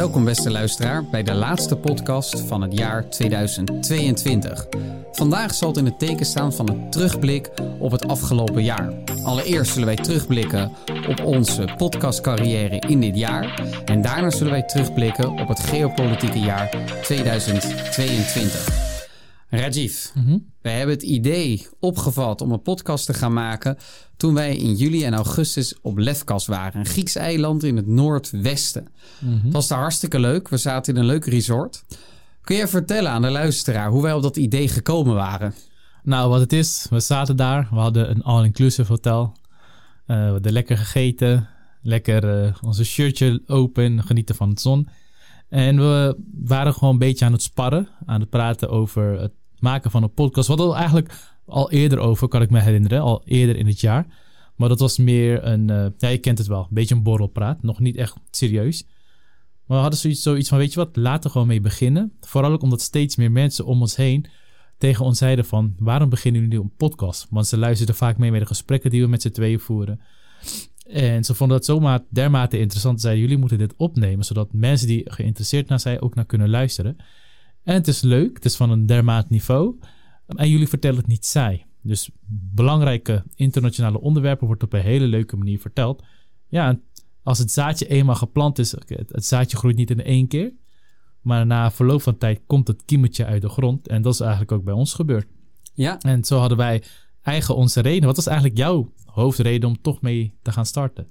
Welkom beste luisteraar bij de laatste podcast van het jaar 2022. Vandaag zal het in het teken staan van een terugblik op het afgelopen jaar. Allereerst zullen wij terugblikken op onze podcastcarrière in dit jaar. En daarna zullen wij terugblikken op het geopolitieke jaar 2022. Rajiv, wij hebben het idee opgevat om een podcast te gaan maken toen wij in juli en augustus op Lefkas waren, een Grieks eiland in het noordwesten. Het was daar hartstikke leuk. We zaten in een leuk resort. Kun je vertellen aan de luisteraar hoe wij op dat idee gekomen waren? Nou, wat het is, we zaten daar. We hadden een all-inclusive hotel. Eh, we hadden lekker gegeten. Lekker uh, onze shirtje open, genieten van de zon. En we waren gewoon een beetje aan het sparren, aan het praten over het maken van een podcast. We hadden eigenlijk al eerder over, kan ik me herinneren, al eerder in het jaar. Maar dat was meer een, uh, ja, je kent het wel, een beetje een borrelpraat, nog niet echt serieus. Maar we hadden zoiets, zoiets van, weet je wat, laten we gewoon mee beginnen. Vooral ook omdat steeds meer mensen om ons heen tegen ons zeiden van, waarom beginnen jullie een podcast? Want ze luisterden vaak mee met de gesprekken die we met z'n tweeën voeren. En ze vonden dat zomaar dermate interessant. Zeiden, jullie moeten dit opnemen, zodat mensen die geïnteresseerd naar zijn ook naar kunnen luisteren. En het is leuk, het is van een dermate niveau. En jullie vertellen het niet saai. Dus belangrijke internationale onderwerpen wordt op een hele leuke manier verteld. Ja, als het zaadje eenmaal geplant is, het zaadje groeit niet in één keer. Maar na verloop van tijd komt het kiemetje uit de grond. En dat is eigenlijk ook bij ons gebeurd. Ja. En zo hadden wij eigen onze reden. Wat was eigenlijk jouw hoofdreden om toch mee te gaan starten?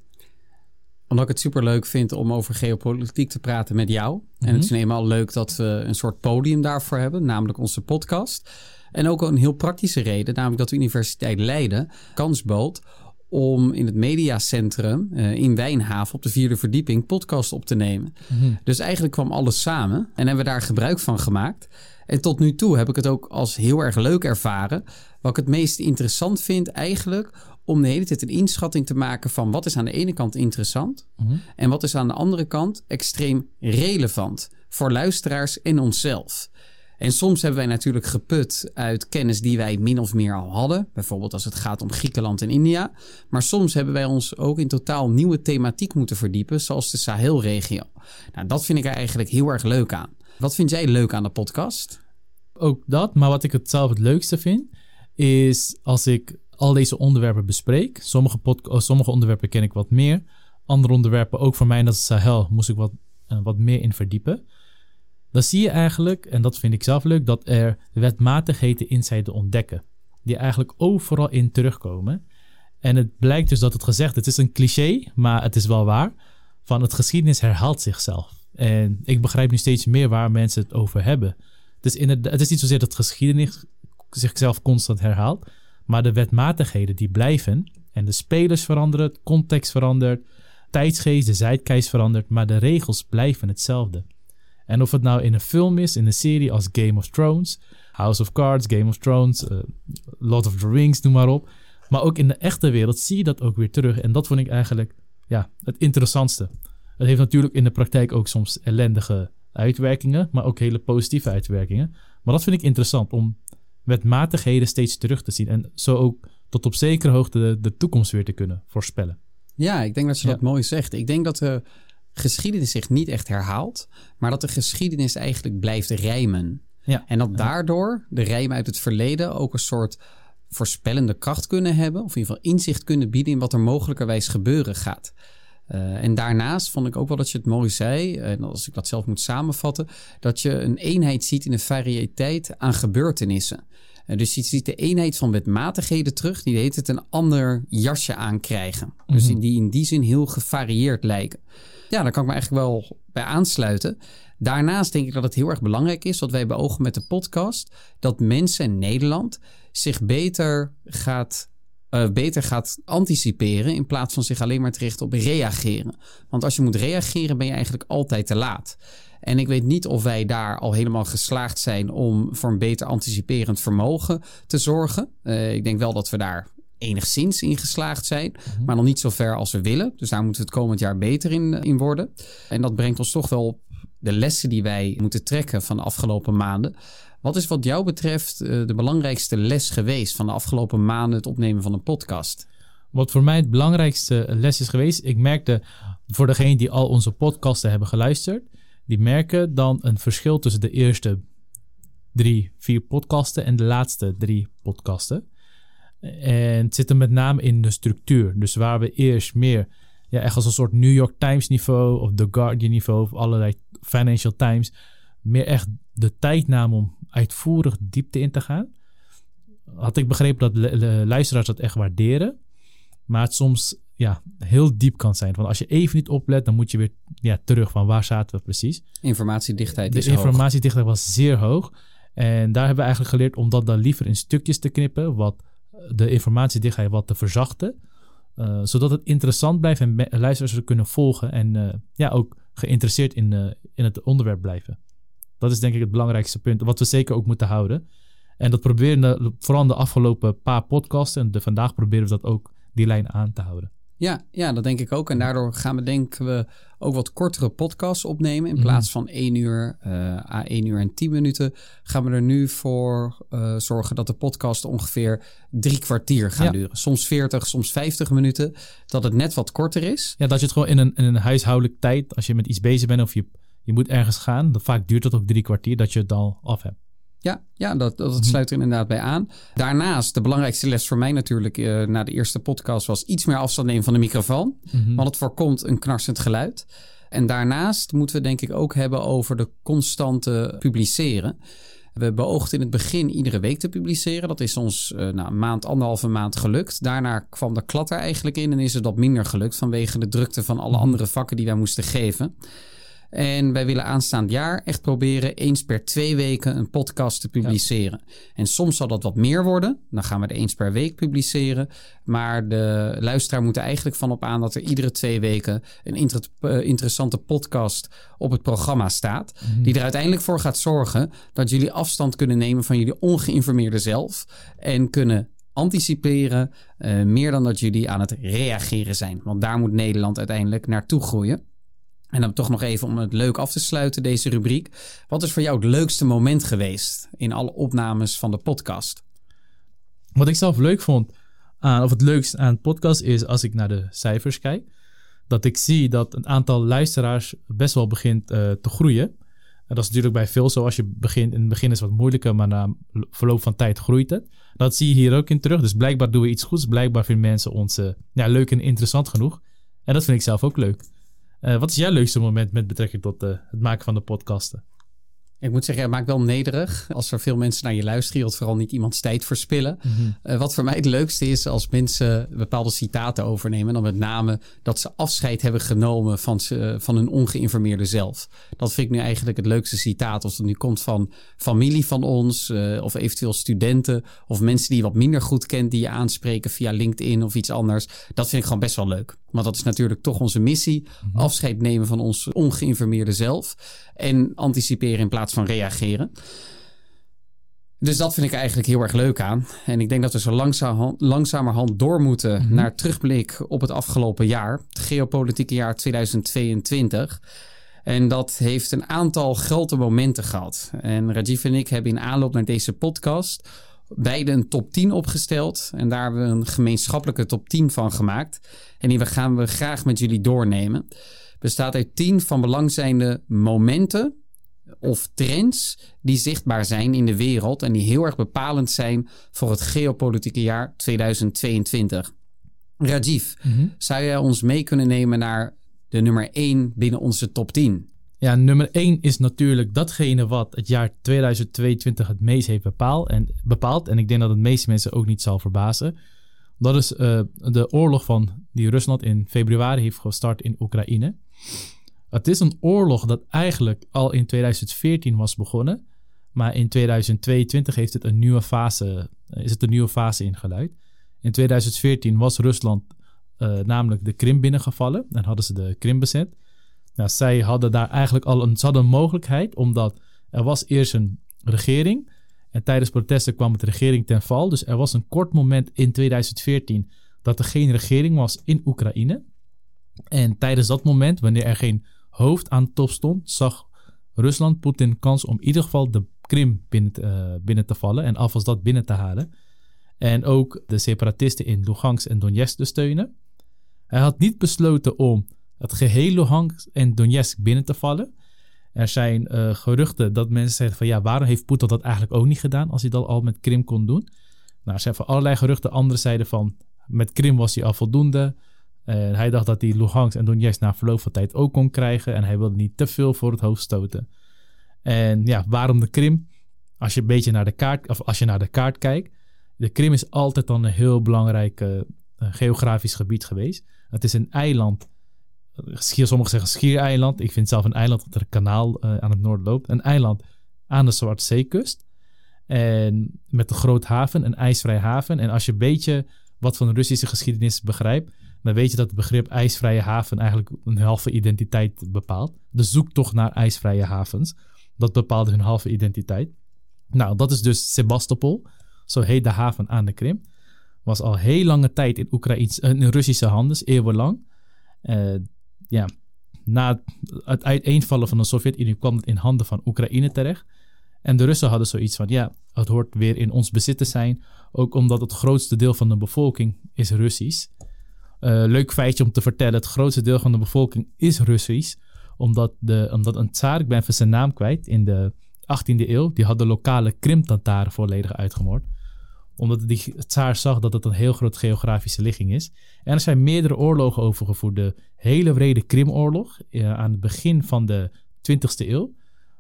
Omdat ik het super leuk vind om over geopolitiek te praten met jou. En het is nu eenmaal leuk dat we een soort podium daarvoor hebben, namelijk onze podcast. En ook een heel praktische reden, namelijk dat de Universiteit Leiden kans bood om in het mediacentrum uh, in Wijnhaven op de vierde verdieping podcast op te nemen. Dus eigenlijk kwam alles samen en hebben we daar gebruik van gemaakt. En tot nu toe heb ik het ook als heel erg leuk ervaren. Wat ik het meest interessant vind eigenlijk om de hele tijd een inschatting te maken van wat is aan de ene kant interessant en wat is aan de andere kant extreem relevant voor luisteraars en onszelf. En soms hebben wij natuurlijk geput uit kennis die wij min of meer al hadden. Bijvoorbeeld als het gaat om Griekenland en India. Maar soms hebben wij ons ook in totaal nieuwe thematiek moeten verdiepen, zoals de Sahelregio. Nou, dat vind ik er eigenlijk heel erg leuk aan. Wat vind jij leuk aan de podcast? Ook dat, maar wat ik het zelf het leukste vind, is als ik al deze onderwerpen bespreek. Sommige, oh, sommige onderwerpen ken ik wat meer. Andere onderwerpen, ook voor mij, dat is Sahel, moest ik wat, uh, wat meer in verdiepen. Dan zie je eigenlijk, en dat vind ik zelf leuk, dat er wetmatigheden in ontdekken. Die eigenlijk overal in terugkomen. En het blijkt dus dat het gezegd, het is een cliché, maar het is wel waar, van het geschiedenis herhaalt zichzelf. En ik begrijp nu steeds meer waar mensen het over hebben. Het is, het is niet zozeer dat geschiedenis zichzelf constant herhaalt, maar de wetmatigheden die blijven en de spelers veranderen, context verandert, tijdsgeest, de zeitgeist verandert, maar de regels blijven hetzelfde. En of het nou in een film is, in een serie als Game of Thrones, House of Cards, Game of Thrones, uh, Lord of the Rings, noem maar op. Maar ook in de echte wereld zie je dat ook weer terug. En dat vond ik eigenlijk ja, het interessantste. Het heeft natuurlijk in de praktijk ook soms ellendige uitwerkingen, maar ook hele positieve uitwerkingen. Maar dat vind ik interessant om wetmatigheden steeds terug te zien. En zo ook tot op zekere hoogte de, de toekomst weer te kunnen voorspellen. Ja, ik denk dat je dat mooi zegt. Ik denk dat de geschiedenis zich niet echt herhaalt, maar dat de geschiedenis eigenlijk blijft rijmen. Ja. En dat daardoor de rijmen uit het verleden ook een soort voorspellende kracht kunnen hebben, of in ieder geval inzicht kunnen bieden in wat er mogelijkerwijs gebeuren gaat. Uh, en daarnaast vond ik ook wel dat je het mooi zei, en als ik dat zelf moet samenvatten, dat je een eenheid ziet in een variëteit aan gebeurtenissen. Uh, dus je ziet de eenheid van wetmatigheden terug, die heet het een ander jasje aankrijgen. Mm -hmm. Dus in die in die zin heel gevarieerd lijken. Ja, daar kan ik me eigenlijk wel bij aansluiten. Daarnaast denk ik dat het heel erg belangrijk is, wat wij beogen met de podcast, dat mensen in Nederland zich beter gaat uh, beter gaat anticiperen in plaats van zich alleen maar te richten op reageren. Want als je moet reageren, ben je eigenlijk altijd te laat. En ik weet niet of wij daar al helemaal geslaagd zijn om voor een beter anticiperend vermogen te zorgen. Uh, ik denk wel dat we daar enigszins in geslaagd zijn, mm-hmm. maar nog niet zo ver als we willen. Dus daar moeten we het komend jaar beter in, in worden. En dat brengt ons toch wel op de lessen die wij moeten trekken van de afgelopen maanden. Wat is wat jou betreft uh, de belangrijkste les geweest van de afgelopen maanden het opnemen van een podcast? Wat voor mij het belangrijkste les is geweest, ik merkte voor degenen die al onze podcasten hebben geluisterd, die merken dan een verschil tussen de eerste drie, vier podcasten en de laatste drie podcasten. En het zit er met name in de structuur. Dus waar we eerst meer, ja, echt als een soort New York Times niveau of The Guardian niveau of allerlei Financial Times, meer echt de tijd namen om uitvoerig diepte in te gaan. Had ik begrepen dat luisteraars dat echt waarderen. Maar het soms ja, heel diep kan zijn. Want als je even niet oplet, dan moet je weer ja, terug van waar zaten we precies. Informatiedichtheid de is informatiedichtheid was zeer hoog. En daar hebben we eigenlijk geleerd om dat dan liever in stukjes te knippen. Wat de informatiedichtheid wat te verzachten. Uh, zodat het interessant blijft en luisteraars er kunnen volgen. En uh, ja, ook geïnteresseerd in, uh, in het onderwerp blijven. Dat is denk ik het belangrijkste punt. Wat we zeker ook moeten houden. En dat proberen we vooral de afgelopen paar podcasts. En de vandaag proberen we dat ook die lijn aan te houden. Ja, ja, dat denk ik ook. En daardoor gaan we denken we ook wat kortere podcasts opnemen. In mhm. plaats van 1 uur uh, à 1 uur en 10 minuten gaan we er nu voor uh, zorgen dat de podcast ongeveer drie kwartier gaat duren. Soms 40, soms 50 minuten. Dat het net wat korter is. Ja, dat je het gewoon in een, in een huishoudelijk tijd, als je met iets bezig bent of je, je moet ergens gaan, dan vaak duurt het ook drie kwartier dat je het al af hebt. Ja, ja dat, dat mhm. sluit er inderdaad bij aan. Daarnaast, de belangrijkste les voor mij natuurlijk uh, na de eerste podcast was iets meer afstand nemen van de microfoon. Mhm. Want het voorkomt een knarsend geluid. En daarnaast moeten we denk ik ook hebben over de constante publiceren. We beoogden in het begin iedere week te publiceren. Dat is ons uh, nou, een maand, anderhalve maand gelukt. Daarna kwam de klatter eigenlijk in en is het wat minder gelukt vanwege de drukte van alle mhm. andere vakken die wij moesten geven. En wij willen aanstaand jaar echt proberen eens per twee weken een podcast te publiceren. En soms zal dat wat meer worden. Dan gaan we er eens per week publiceren. Maar de luisteraar moet er eigenlijk van op aan dat er iedere twee weken een inter uh, interessante podcast op het programma staat. Mhm. Die er uiteindelijk voor gaat zorgen dat jullie afstand kunnen nemen van jullie ongeïnformeerde zelf. En kunnen anticiperen, uh, meer dan dat jullie aan het reageren zijn. Want daar moet Nederland uiteindelijk naartoe groeien. En dan toch nog even om het leuk af te sluiten, deze rubriek. Wat is voor jou het leukste moment geweest in alle opnames van de podcast? Wat ik zelf leuk vond, aan, of het leukste aan het podcast, is als ik naar de cijfers kijk. Dat ik zie dat het aantal luisteraars best wel begint uh, te groeien. En dat is natuurlijk bij veel zo. Als je begint, in het begin is het wat moeilijker, maar na verloop van tijd groeit het. Dat zie je hier ook in terug. Dus blijkbaar doen we iets goeds. Blijkbaar vinden mensen ons uh, ja, leuk en interessant genoeg. En dat vind ik zelf ook leuk. Uh, wat is jouw leukste moment met betrekking tot uh, het maken van de podcasten? Ik moet zeggen, het maakt wel nederig als er veel mensen naar je luisteren. Je wilt vooral niet iemands tijd verspillen. Mm wat voor mij het leukste is als mensen bepaalde citaten overnemen. Dan met name dat ze afscheid hebben genomen van, ze, van hun ongeïnformeerde zelf. Dat vind ik nu eigenlijk het leukste citaat. Als het nu komt van familie van ons, uh, of eventueel studenten, of mensen die je wat minder goed kent, die je aanspreken via LinkedIn of iets anders. Dat vind ik gewoon best wel leuk. Want dat is natuurlijk toch onze missie. Mhm. Afscheid nemen van ons ongeïnformeerde zelf. En anticiperen in plaats van reageren. Dus dat vind ik eigenlijk heel erg leuk aan. En ik denk dat we zo langzaam, langzamerhand door moeten mhm. naar terugblik op het afgelopen jaar. Het geopolitieke jaar 2022. En dat heeft een aantal grote momenten gehad. En Rajiv en ik hebben in aanloop naar deze podcast beide een top 10 opgesteld. En daar hebben we een gemeenschappelijke top 10 van gemaakt. En die gaan we graag met jullie doornemen. Bestaat uit 10 van belangrijke momenten of trends die zichtbaar zijn in de wereld en die heel erg bepalend zijn voor het geopolitieke jaar 2022. Rajiv, mhm. zou jij ons mee kunnen nemen naar de nummer 1 binnen onze top 10? Ja, nummer 1 is natuurlijk datgene wat het jaar 2022 het meest heeft bepaald. En, bepaald, en ik denk dat het meeste mensen ook niet zal verbazen. Dat is uh, de oorlog van die Rusland in februari heeft gestart in Oekraïne. Het is een oorlog dat eigenlijk al in 2014 was begonnen. Maar in 2022 heeft het een nieuwe fase, eh, is het een nieuwe fase ingeluid. In 2014 was Rusland uh, namelijk de Krim binnengevallen en hadden ze de Krim bezet. Nou, zij hadden daar eigenlijk al een, ze mogelijkheid, omdat er was eerst een regering. En tijdens protesten kwam de regering ten val. Dus er was een kort moment in 2014 dat er geen regering was in Oekraïne. En tijdens dat moment, wanneer er geen hoofd aan top stond, zag Rusland Poetin kans om in ieder geval de Krim binnen, uh, binnen te vallen en alvast dat binnen te halen. En ook de separatisten in Lugansk en Donetsk te steunen. Hij had niet besloten om het gehele Luhansk en Donetsk binnen te vallen. Er zijn eh, geruchten dat mensen zeggen van ja, waarom heeft Poetin dat eigenlijk ook niet gedaan als hij dat al met Krim kon doen? Nou, er zijn van allerlei geruchten. Anderen zeiden van met Krim was hij al voldoende. En hij dacht dat hij Luhansk en Donetsk na verloop van tijd ook kon krijgen. En hij wilde niet te veel voor het hoofd stoten. En ja, waarom de Krim? Als je een beetje naar de kaart, of als je naar de kaart kijkt. De Krim is altijd dan een heel belangrijk uh, geografisch gebied geweest. Het is een eiland. Schier, sommigen zeggen schiereiland. Ik vind zelf een eiland dat er een kanaal uh, aan het noorden loopt. Een eiland aan de Zwarte Zeekust. En met een groot haven, een ijsvrije haven. En als je een beetje wat van de Russische geschiedenis begrijpt, dan weet je dat het begrip ijsvrije haven eigenlijk een halve identiteit bepaalt. De zoektocht naar ijsvrije havens, dat bepaalde hun halve identiteit. Nou, dat is dus Sebastopol, zo heet de haven aan de Krim. Was al heel lange tijd in, Oekraïns, in Russische handen, eeuwenlang. Uh, ja, na het uiteenvallen van de Sovjet-Unie kwam het in handen van Oekraïne terecht. En de Russen hadden zoiets van, ja, het hoort weer in ons bezit te zijn. Ook omdat het grootste deel van de bevolking is Russisch. Uh, leuk feitje om te vertellen, het grootste deel van de bevolking is Russisch. Omdat, de, omdat een tsaar, ik ben even zijn naam kwijt, in de 18e eeuw, die had de lokale Krim-Tantaren volledig uitgemoord. Omdat die tsaar zag dat het een heel groot geografische ligging is. En er zijn meerdere oorlogen overgevoerd. De hele brede Krimoorlog uh, aan het begin van de 20e eeuw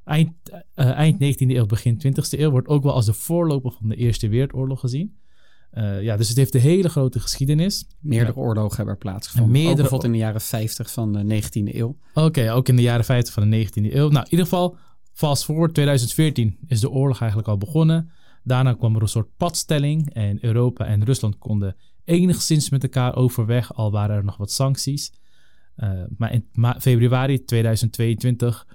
eind, uh, eind 19e eeuw, begin 20e eeuw, wordt ook wel als de voorloper van de Eerste Wereldoorlog gezien. Uh, ja, dus het heeft een hele grote geschiedenis. Meerdere ja. oorlogen hebben er plaatsgevonden. Meerdere... Ook bijvoorbeeld in de jaren 50 van de 19e eeuw. Oké, okay, ook in de jaren 50 van de 19e eeuw. Nou, in ieder geval, fast forward 2014 is de oorlog eigenlijk al begonnen. Daarna kwam er een soort padstelling en Europa en Rusland konden enigszins met elkaar overweg, al waren er nog wat sancties. Uh, maar in ma februari 2022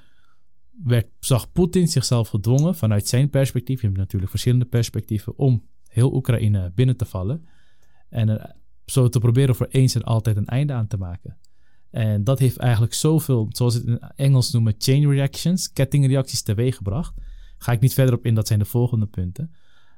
werd, zag Poetin zichzelf gedwongen vanuit zijn perspectief, je hebt natuurlijk verschillende perspectieven, om heel Oekraïne binnen te vallen. En uh, zo te proberen voor eens en altijd een einde aan te maken. En dat heeft eigenlijk zoveel, zoals het in Engels noemen, chain reactions, kettingreacties teweeggebracht. Ga ik niet verder op in, dat zijn de volgende punten.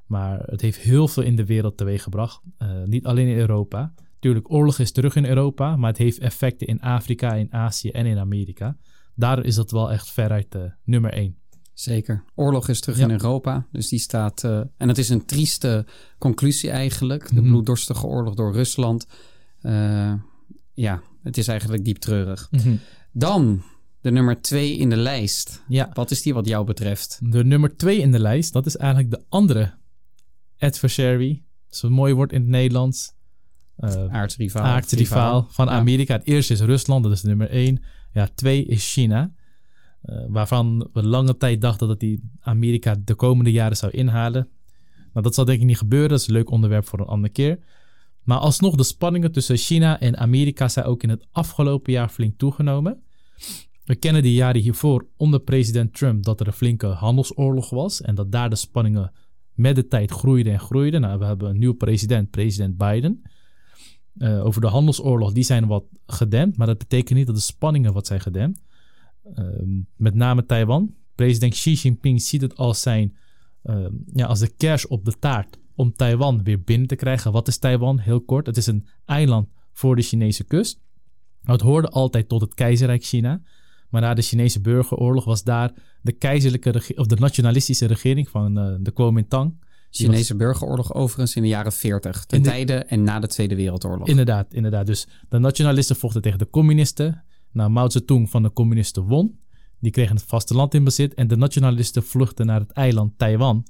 Maar het heeft heel veel in de wereld teweeggebracht. Uh, niet alleen in Europa. Tuurlijk, oorlog is terug in Europa, maar het heeft effecten in Afrika, in Azië en in Amerika daar is dat wel echt veruit uh, nummer één. Zeker. Oorlog is terug ja. in Europa. Dus die staat. Uh, en het is een trieste conclusie eigenlijk. De mm. bloeddorstige oorlog door Rusland. Uh, ja, het is eigenlijk diep treurig. Mm -hmm. Dan de nummer twee in de lijst. Ja. Wat is die wat jou betreft? De nummer twee in de lijst, dat is eigenlijk de andere adversary. Dat is een mooi woord in het Nederlands. Uh, aardsrivaal. Aardsrivaal van Amerika. Het eerste is Rusland, dat is nummer één. Ja, twee is China. Uh, waarvan we lange tijd dachten dat die Amerika de komende jaren zou inhalen. Maar dat zal denk ik niet gebeuren. Dat is een leuk onderwerp voor een andere keer. Maar alsnog, de spanningen tussen China en Amerika zijn ook in het afgelopen jaar flink toegenomen. We kennen de jaren hiervoor onder president Trump dat er een flinke handelsoorlog was. En dat daar de spanningen met de tijd groeiden en groeiden. Nou, we hebben een nieuwe president, president Biden uh, over de handelsoorlog, die zijn wat gedempt. Maar dat betekent niet dat de spanningen wat zijn gedempt. Uh, met name Taiwan. President Xi Jinping ziet het als, zijn, uh, ja, als de kers op de taart om Taiwan weer binnen te krijgen. Wat is Taiwan? Heel kort. Het is een eiland voor de Chinese kust. Het hoorde altijd tot het keizerrijk China. Maar na de Chinese burgeroorlog was daar de keizerlijke of de nationalistische regering van uh, de Kuomintang Chinese burgeroorlog overigens in de jaren 40, ten de, tijde en na de Tweede Wereldoorlog. Inderdaad, inderdaad. Dus de nationalisten vochten tegen de communisten. Nou, Mao Zedong van de communisten won. Die kregen het vasteland in bezit en de nationalisten vluchtten naar het eiland Taiwan.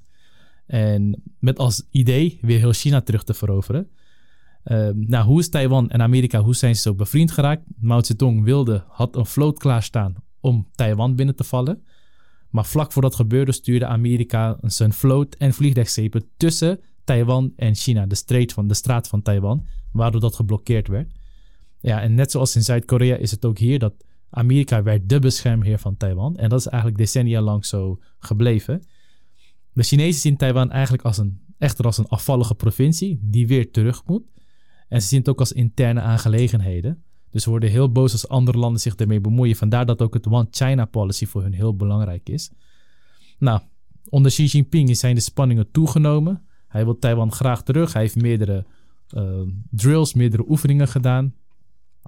En met als idee weer heel China terug te veroveren. Uh, nou, hoe is Taiwan en Amerika, hoe zijn ze zo bevriend geraakt? Mao Zedong wilde, had een vloot klaarstaan om Taiwan binnen te vallen. Maar vlak voor dat gebeurde stuurde Amerika zijn vloot en vliegdekschepen tussen Taiwan en China, de, van, de straat van Taiwan, waardoor dat geblokkeerd werd. Ja, en net zoals in Zuid-Korea is het ook hier dat Amerika werd de beschermheer van Taiwan. En dat is eigenlijk decennia lang zo gebleven. De Chinezen zien Taiwan eigenlijk als een, echter als een afvallige provincie die weer terug moet. En ze zien het ook als interne aangelegenheden. Dus ze worden heel boos als andere landen zich ermee bemoeien. Vandaar dat ook het One China policy voor hun heel belangrijk is. Nou, onder Xi Jinping zijn de spanningen toegenomen. Hij wil Taiwan graag terug. Hij heeft meerdere uh, drills, meerdere oefeningen gedaan.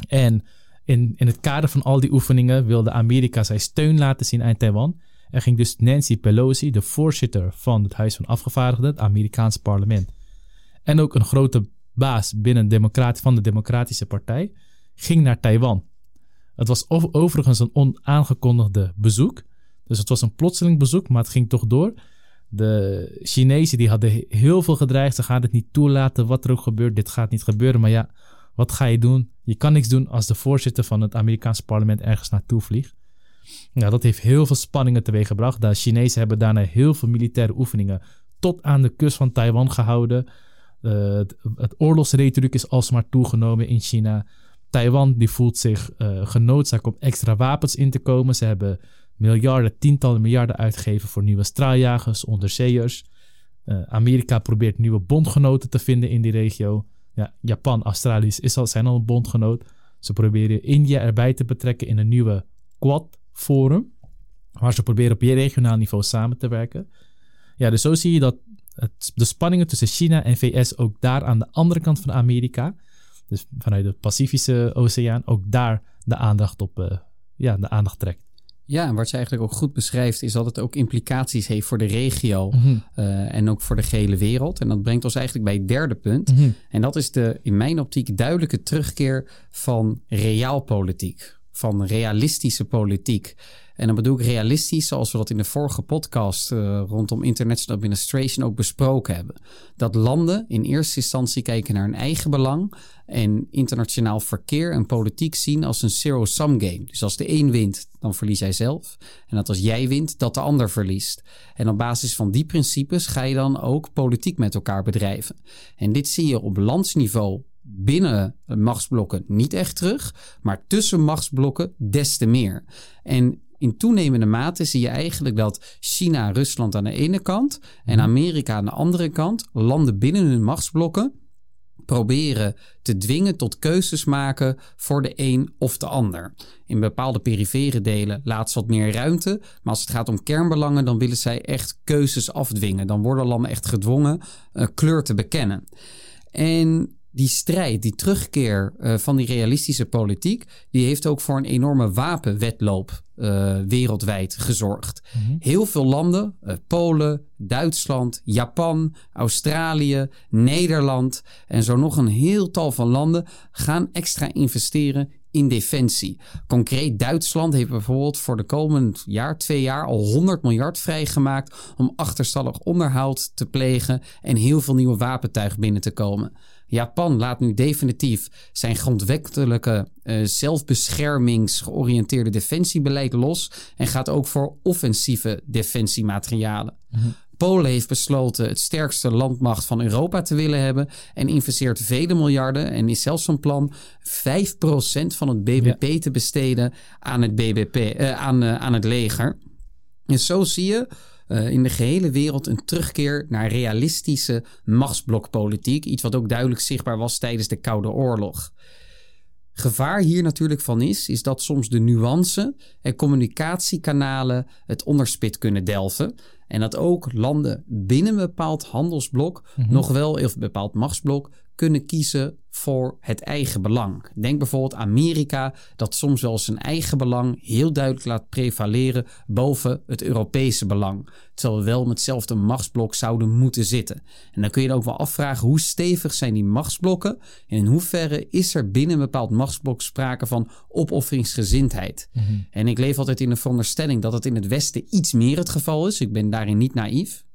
En In, in het kader van al die oefeningen wilde Amerika zijn steun laten zien aan Taiwan. En ging dus Nancy Pelosi, de voorzitter van het Huis van Afgevaardigden, het Amerikaanse parlement, en ook een grote baas binnen democrat van de Democratische Partij, ging naar Taiwan. Het was overigens een onaangekondigde bezoek. Dus het was een plotseling bezoek, maar het ging toch door. De Chinezen die hadden heel veel gedreigd. Ze gaan het niet toelaten, wat er ook gebeurt. Dit gaat niet gebeuren. Maar ja, wat ga je doen? Je kan niks doen als de voorzitter van het Amerikaanse parlement ergens naartoe vliegt. Nou, dat heeft heel veel spanningen teweeggebracht. De Chinezen hebben daarna heel veel militaire oefeningen tot aan de kust van Taiwan gehouden. Uh, het, het oorlogsretoriek is alsmaar toegenomen in China. Taiwan die voelt zich uh, genoodzaakt om extra wapens in te komen. Ze hebben miljarden, tientallen miljarden uitgegeven voor nieuwe straaljagers, onderzeeërs. Uh, Amerika probeert nieuwe bondgenoten te vinden in die regio. Ja, Japan, Australië is al, zijn al een bondgenoot. Ze proberen India erbij te betrekken in een nieuwe Quad-forum. Waar ze proberen op regionaal niveau samen te werken. Ja, dus zo zie je dat het, de spanningen tussen China en VS ook daar aan de andere kant van Amerika dus vanuit de Pacifische Oceaan, ook daar de aandacht op, uh, ja, de aandacht trekt. Ja, en wat je eigenlijk ook goed beschrijft, is dat het ook implicaties heeft voor de regio mm -hmm. uh, en ook voor de gehele wereld. En dat brengt ons eigenlijk bij het derde punt. Mm -hmm. En dat is de, in mijn optiek, duidelijke terugkeer van realpolitiek, van realistische politiek. En dan bedoel ik realistisch, zoals we dat in de vorige podcast uh, rondom International Administration ook besproken hebben. Dat landen in eerste instantie kijken naar hun eigen belang en internationaal verkeer en politiek zien als een zero-sum game. Dus als de een wint, dan verlies hij zelf. En dat als jij wint, dat de ander verliest. En op basis van die principes ga je dan ook politiek met elkaar bedrijven. En dit zie je op landsniveau binnen machtsblokken niet echt terug, maar tussen machtsblokken des te meer. En in toenemende mate zie je eigenlijk dat China Rusland aan de ene kant en Amerika aan de andere kant, landen binnen hun machtsblokken, proberen te dwingen tot keuzes maken voor de een of de ander. In bepaalde perifere delen laat ze wat meer ruimte, maar als het gaat om kernbelangen, dan willen zij echt keuzes afdwingen. Dan worden landen echt gedwongen uh, kleur te bekennen. En die strijd, die terugkeer uh, van die realistische politiek, die heeft ook voor een enorme wapenwetloop uh, wereldwijd gezorgd. Mm -hmm. Heel veel landen, uh, Polen, Duitsland, Japan, Australië, Nederland en zo nog een heel tal van landen gaan extra investeren in defensie. Concreet Duitsland heeft bijvoorbeeld voor de komend jaar, twee jaar, al 100 miljard vrijgemaakt om achterstallig onderhoud te plegen en heel veel nieuwe wapentuig binnen te komen. Japan laat nu definitief zijn grondwettelijke uh, zelfbeschermingsgeoriënteerde defensiebeleid los en gaat ook voor offensieve defensiematerialen. Mm -hmm. Polen heeft besloten het sterkste landmacht van Europa te willen hebben en investeert vele miljarden en is zelfs van plan 5% van het BBP ja. te besteden aan het, BBP, uh, aan, uh, aan het leger. En zo zie je uh, in de gehele wereld een terugkeer naar realistische machtsblokpolitiek. Iets wat ook duidelijk zichtbaar was tijdens de Koude Oorlog. Gevaar hier natuurlijk van is, is dat soms de nuance en communicatiekanalen het onderspit kunnen delven. En dat ook landen binnen een bepaald handelsblok, mm -hmm. nog wel, of een bepaald machtsblok, kunnen kiezen voor het eigen belang. Denk bijvoorbeeld Amerika, dat soms wel zijn eigen belang heel duidelijk laat prevaleren boven het Europese belang. Terwijl we wel met hetzelfde machtsblok zouden moeten zitten. En dan kun je ook wel afvragen hoe stevig zijn die machtsblokken en in hoeverre is er binnen een bepaald machtsblok sprake van opofferingsgezindheid. Mm -hmm. En ik leef altijd in de veronderstelling dat het in het Westen iets meer het geval is. Ik ben daarin niet naïef.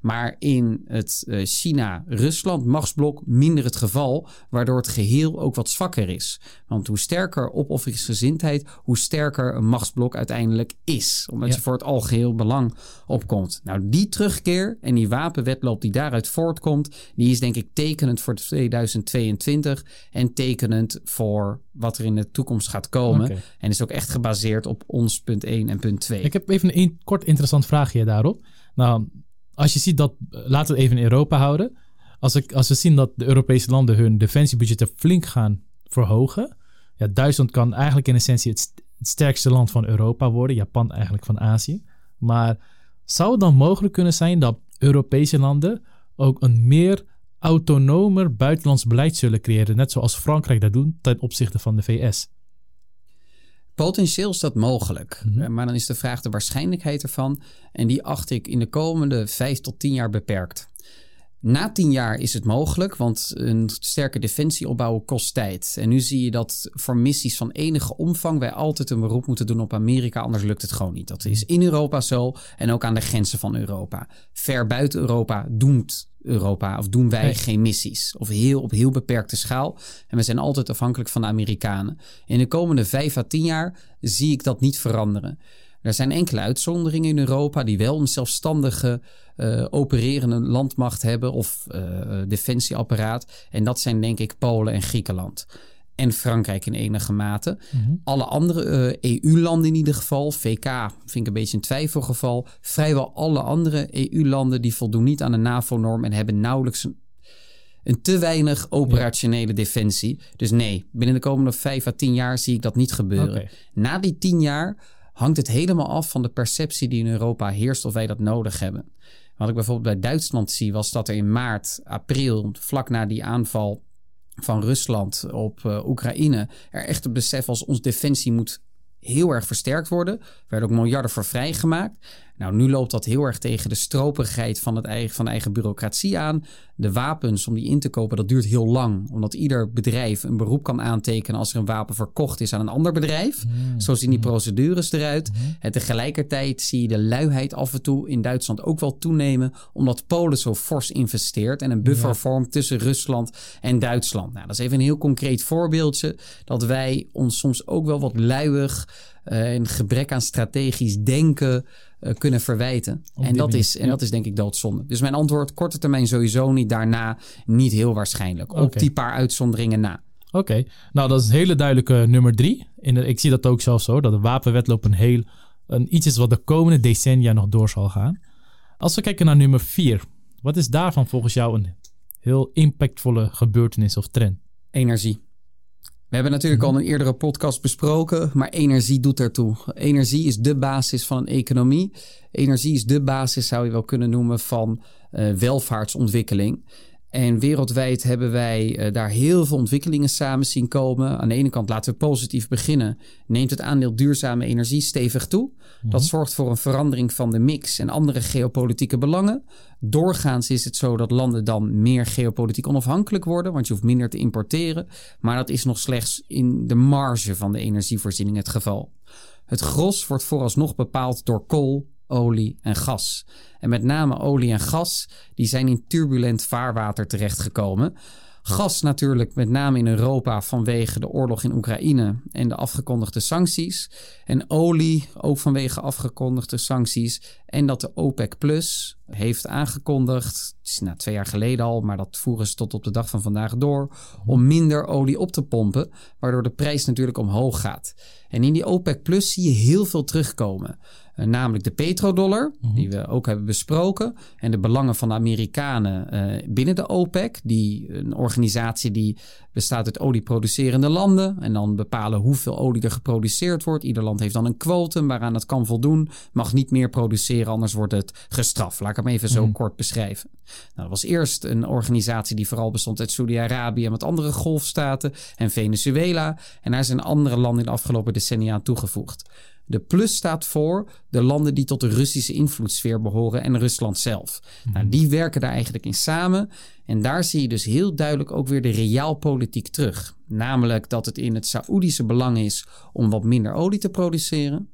Maar in het uh, China-Rusland machtsblok minder het geval, waardoor het geheel ook wat zwakker is. Want hoe sterker opofferingsgezindheid, hoe sterker een machtsblok uiteindelijk is. Omdat ja. je voor het algeheel belang opkomt. Nou, die terugkeer en die wapenwetloop die daaruit voortkomt, die is denk ik tekenend voor 2022 en tekenend voor wat er in de toekomst gaat komen. Okay. En is ook echt gebaseerd op ons punt 1 en punt 2. Ik heb even een kort interessant vraagje daarop. Nou, als je ziet dat, laten we even in Europa houden. Als, ik, als we zien dat de Europese landen hun defensiebudgetten flink gaan verhogen. Ja, Duitsland kan eigenlijk in essentie het, het sterkste land van Europa worden. Japan eigenlijk van Azië. Maar zou het dan mogelijk kunnen zijn dat Europese landen ook een meer autonomer buitenlands beleid zullen creëren, net zoals Frankrijk dat doet ten opzichte van de VS? Potentieel is dat mogelijk. Mhm. Eh, Maar dan is de vraag de waarschijnlijkheid ervan. En die acht ik in de komende vijf tot tien jaar beperkt. Na tien jaar is het mogelijk, want een sterke defensie opbouwen kost tijd. En nu zie je dat voor missies van enige omvang wij altijd een beroep moeten doen op Amerika, anders lukt het gewoon niet. Dat is in Europa zo en ook aan de grenzen van Europa. Ver buiten Europa doemt Europa of doen wij Nee. geen missies. Of heel, op heel beperkte schaal. En we zijn altijd afhankelijk van de Amerikanen. In de komende vijf à tien jaar zie ik dat niet veranderen. Er zijn enkele uitzonderingen in Europa die wel een zelfstandige eh, opererende landmacht hebben of eh, defensieapparaat. En dat zijn denk ik Polen en Griekenland. En Frankrijk in enige mate. Mhm. Alle andere eh, EU-landen in ieder geval, VK vind ik een beetje een twijfelgeval. Vrijwel alle andere EU-landen die voldoen niet aan de NAVO-norm en hebben nauwelijks een, een te weinig operationele defensie. Dus nee, binnen de komende vijf à tien jaar zie ik dat niet gebeuren. Na die tien jaar hangt het helemaal af van de perceptie die in Europa heerst of wij dat nodig hebben. Wat ik bijvoorbeeld bij Duitsland zie, was dat er in maart, april, vlak na die aanval van Rusland op eh, Oekraïne, er echt een besef was ons defensie moet heel erg versterkt worden. Er werden ook miljarden voor vrijgemaakt. Nou, nu loopt dat heel erg tegen de stroperigheid van, het eigen, van de eigen bureaucratie aan. De wapens om die in te kopen, dat duurt heel lang. Omdat ieder bedrijf een beroep kan aantekenen als er een wapen verkocht is aan een ander bedrijf. Zo zien die procedures eruit. En tegelijkertijd zie je de luiheid af en toe in Duitsland ook wel toenemen. Omdat Polen zo fors investeert en een buffer Ja. vormt tussen Rusland en Duitsland. Nou, dat is even een heel concreet voorbeeldje. Dat wij ons soms ook wel wat luiig een gebrek aan strategisch denken eh, kunnen verwijten. Op En, dat manier, is, en ja. dat is denk ik doodzonde. Dus mijn antwoord, korte termijn sowieso niet. Daarna niet heel waarschijnlijk. Op die paar uitzonderingen na. Oké, nou dat is een hele duidelijke nummer drie. In de, ik zie dat ook zelf zo, dat de wapenwetloop een heel, een, iets is wat de komende decennia nog door zal gaan. Als we kijken naar nummer vier, wat is daarvan volgens jou een heel impactvolle gebeurtenis of trend? Energie. We hebben natuurlijk al in een eerdere podcast besproken, maar energie doet ertoe. Energie is de basis van een economie. Energie is de basis, zou je wel kunnen noemen, van eh, welvaartsontwikkeling. En wereldwijd hebben wij eh, daar heel veel ontwikkelingen samen zien komen. Aan de ene kant laten we positief beginnen. Neemt het aandeel duurzame energie stevig toe. Dat zorgt voor een verandering van de mix en andere geopolitieke belangen. Doorgaans is het zo dat landen dan meer geopolitiek onafhankelijk worden, want je hoeft minder te importeren. Maar dat is nog slechts in de marge van de energievoorziening het geval. Het gros wordt vooralsnog bepaald door kool, olie en gas. En met name olie en gas, die zijn in turbulent vaarwater terechtgekomen. Gas natuurlijk met name in Europa vanwege de oorlog in Oekraïne en de afgekondigde sancties. En olie ook vanwege afgekondigde sancties. En dat de OPEC Plus heeft aangekondigd, het is na twee jaar geleden al, maar dat voeren ze tot op de dag van vandaag door, om minder olie op te pompen, waardoor de prijs natuurlijk omhoog gaat. En in die OPEC Plus zie je heel veel terugkomen. Eh, namelijk de petrodollar, die we ook hebben besproken. En de belangen van de Amerikanen eh, binnen de OPEC. Die, een organisatie die bestaat uit olieproducerende landen. En dan bepalen hoeveel olie er geproduceerd wordt. Ieder land heeft dan een quotum waaraan het kan voldoen. Mag niet meer produceren, anders wordt het gestraft. Laat ik hem even zo kort beschrijven. Nou, dat was eerst een organisatie die vooral bestond uit Saudi-Arabië en wat andere golfstaten en Venezuela. En daar zijn andere landen in de afgelopen decennia aan toegevoegd. De plus staat voor de landen die tot de Russische invloedssfeer behoren en Rusland zelf. Nou, die werken daar eigenlijk in samen. En daar zie je dus heel duidelijk ook weer de realpolitiek terug. Namelijk dat het in het Saoedische belang is om wat minder olie te produceren.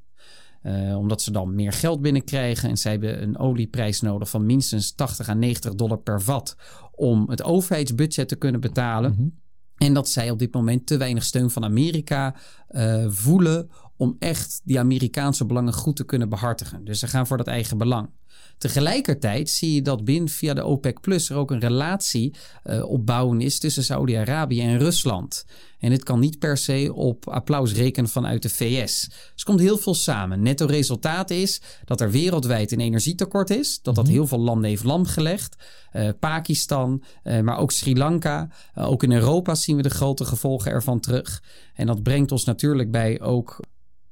Eh, omdat ze dan meer geld binnenkrijgen. En zij hebben een olieprijs nodig van minstens 80 à 90 dollar per vat. Om het overheidsbudget te kunnen betalen. En dat zij op dit moment te weinig steun van Amerika eh, voelen om echt die Amerikaanse belangen goed te kunnen behartigen. Dus ze gaan voor dat eigen belang. Tegelijkertijd zie je dat binnen via de OPEC Plus er ook een relatie eh, opbouwen is tussen Saudi-Arabië en Rusland. En dit kan niet per se op applaus rekenen vanuit de VS. Dus er komt heel veel samen. Netto resultaat is dat er wereldwijd een energietekort is. Dat dat heel veel landen heeft lamgelegd. Eh, Pakistan, eh, maar ook Sri Lanka. Ook in Europa zien we de grote gevolgen ervan terug. En dat brengt ons natuurlijk bij ook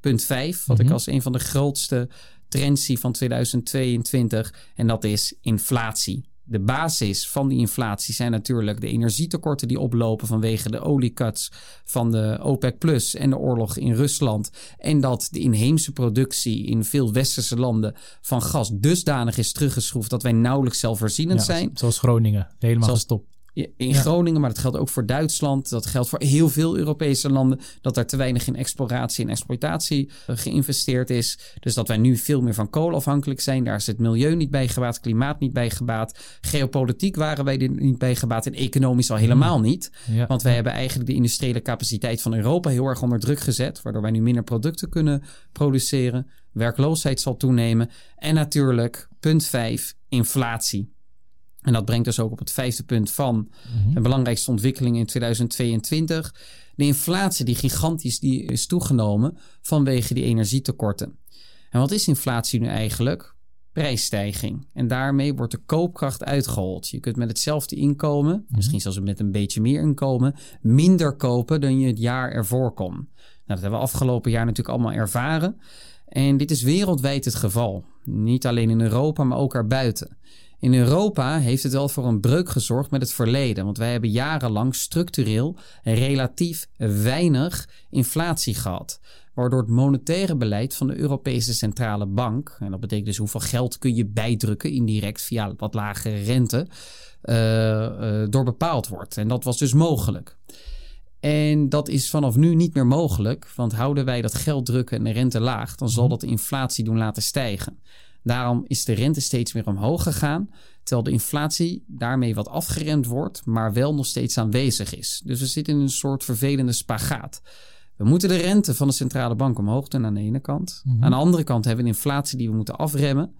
punt 5, wat ik als een van de grootste trends zie van 2022. En dat is inflatie. de basis van die inflatie zijn natuurlijk de energietekorten die oplopen vanwege de oliecuts van de OPEC Plus en de oorlog in Rusland. En dat de inheemse productie in veel westerse landen van gas dusdanig is teruggeschroefd dat wij nauwelijks zelfvoorzienend Ja, zijn. Zoals Groningen, helemaal gestopt. In Ja. Groningen, maar dat geldt ook voor Duitsland. Dat geldt voor heel veel Europese landen. Dat er te weinig in exploratie en exploitatie eh, geïnvesteerd is. Dus dat wij nu veel meer van kool afhankelijk zijn. Daar is het milieu niet bij gebaat, klimaat niet bij gebaat. Geopolitiek waren wij er niet bij gebaat en economisch al helemaal niet. Ja. Want wij hebben eigenlijk de industriële capaciteit van Europa heel erg onder druk gezet. Waardoor wij nu minder producten kunnen produceren. Werkloosheid zal toenemen. En natuurlijk, punt 5, inflatie. En dat brengt dus ook op het vijfde punt van Mhm. de belangrijkste ontwikkeling in 2022. De inflatie die gigantisch die is toegenomen vanwege die energietekorten. En wat is inflatie nu eigenlijk? Prijsstijging. En daarmee wordt de koopkracht uitgehold. Je kunt met hetzelfde inkomen, misschien zelfs met een beetje meer inkomen, minder kopen dan je het jaar ervoor kon. Nou, dat hebben we afgelopen jaar natuurlijk allemaal ervaren. En dit is wereldwijd het geval. Niet alleen in Europa, maar ook erbuiten. In Europa heeft het wel voor een breuk gezorgd met het verleden. Want wij hebben jarenlang structureel relatief weinig inflatie gehad. Waardoor het monetaire beleid van de Europese Centrale Bank, en dat betekent dus hoeveel geld kun je bijdrukken indirect via wat lagere rente, eh, eh, door bepaald wordt. En dat was dus mogelijk. En dat is vanaf nu niet meer mogelijk, want houden wij dat geld drukken en de rente laag, dan zal dat de inflatie doen laten stijgen. Daarom is de rente steeds meer omhoog gegaan, terwijl de inflatie daarmee wat afgeremd wordt, maar wel nog steeds aanwezig is. Dus we zitten in een soort vervelende spagaat. We moeten de rente van de centrale bank omhoog doen aan de ene kant. Aan de andere kant hebben we een inflatie die we moeten afremmen.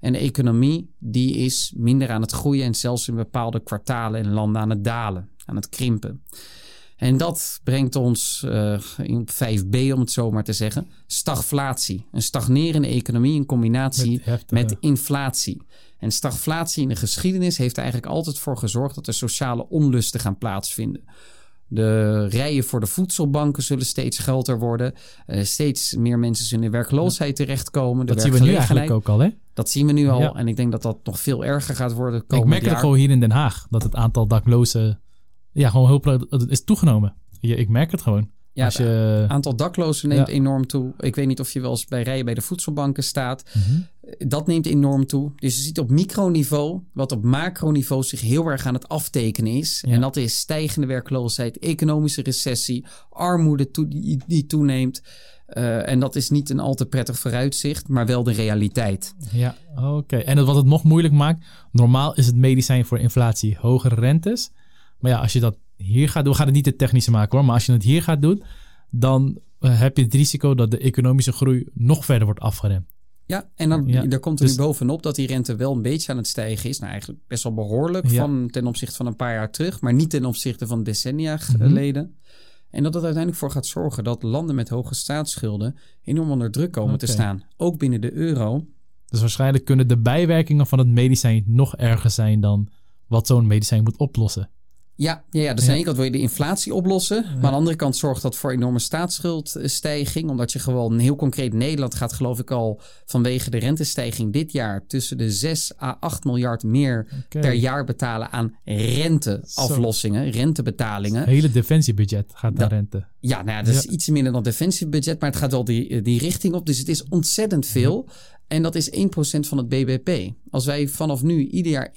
En de economie die is minder aan het groeien en zelfs in bepaalde kwartalen en landen aan het dalen, aan het krimpen. En dat brengt ons eh, in 5b, om het zo maar te zeggen, stagflatie. Een stagnerende economie in combinatie Met heftige- met inflatie. En stagflatie in de geschiedenis heeft er eigenlijk altijd voor gezorgd dat er sociale onlusten gaan plaatsvinden. De rijen voor de voedselbanken zullen steeds groter worden. Eh, steeds meer mensen zullen in werkloosheid terechtkomen. De Dat zien we nu eigenlijk ook al, hè? Dat zien we nu al. Ja. En ik denk dat dat nog veel erger gaat worden. Ik merk het gewoon hier in Den Haag. Dat het aantal daklozen ja, gewoon heel het is toegenomen. Je, ik merk het gewoon. Ja, je, Het aantal daklozen neemt Ja. enorm toe. Ik weet niet of je wel eens bij rijen bij de voedselbanken staat. Mhm. Dat neemt enorm toe. Dus je ziet op microniveau wat op macroniveau zich heel erg aan het aftekenen is. Ja. En dat is stijgende werkloosheid, economische recessie, armoede die, die toeneemt. Eh, en dat is niet een al te prettig vooruitzicht, maar wel de realiteit. Ja, oké. En wat het nog moeilijk maakt, normaal is het medicijn voor inflatie hogere rentes. Maar ja, als je dat hier gaat doen, we gaan het niet te technische maken hoor, maar als je het hier gaat doen, dan eh, heb je het risico dat de economische groei nog verder wordt afgeremd. Ja, en dan Ja, er komt er dus- nu bovenop dat die rente wel een beetje aan het stijgen is. Nou, eigenlijk best wel behoorlijk Ja. van, ten opzichte van een paar jaar terug, maar niet ten opzichte van decennia Mhm. geleden. En dat het uiteindelijk voor gaat zorgen dat landen met hoge staatsschulden enorm onder druk komen te staan. Ook binnen de euro. Dus waarschijnlijk kunnen de bijwerkingen van het medicijn nog erger zijn dan wat zo'n medicijn moet oplossen. Ja, ja, ja dus aan de ene kant wil je de inflatie oplossen. Maar aan de andere kant zorgt dat voor enorme staatsschuldstijging. Omdat je gewoon heel concreet Nederland gaat geloof ik al vanwege de rentestijging dit jaar tussen de 6 à 8 miljard meer per jaar betalen aan renteaflossingen, rentebetalingen. Het hele defensiebudget gaat naar rente. Ja, nou ja, dat is iets minder dan defensiebudget, maar het gaat wel die, die richting op. Dus het is ontzettend veel. En dat is 1% van het BBP. Als wij vanaf nu ieder jaar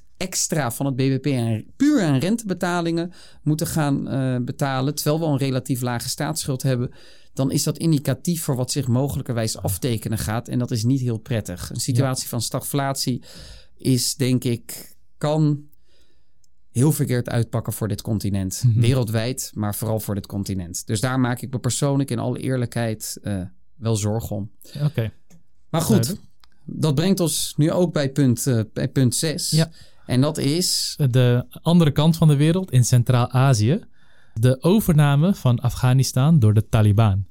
1% extra van het BBP aan, puur aan rentebetalingen moeten gaan eh, betalen, terwijl we al een relatief lage staatsschuld hebben, dan is dat indicatief voor wat zich mogelijkerwijs aftekenen gaat. En dat is niet heel prettig. Een situatie van stagflatie is, denk ik, kan heel verkeerd uitpakken voor dit continent. Mhm. Wereldwijd, maar vooral voor dit continent. Dus daar maak ik me persoonlijk in alle eerlijkheid eh, wel zorgen om. Oké. Maar goed, Duidelijk. dat brengt ons nu ook bij punt, eh, bij punt 6. Ja. En dat is... De andere kant van de wereld, in Centraal-Azië, de overname van Afghanistan door de Taliban.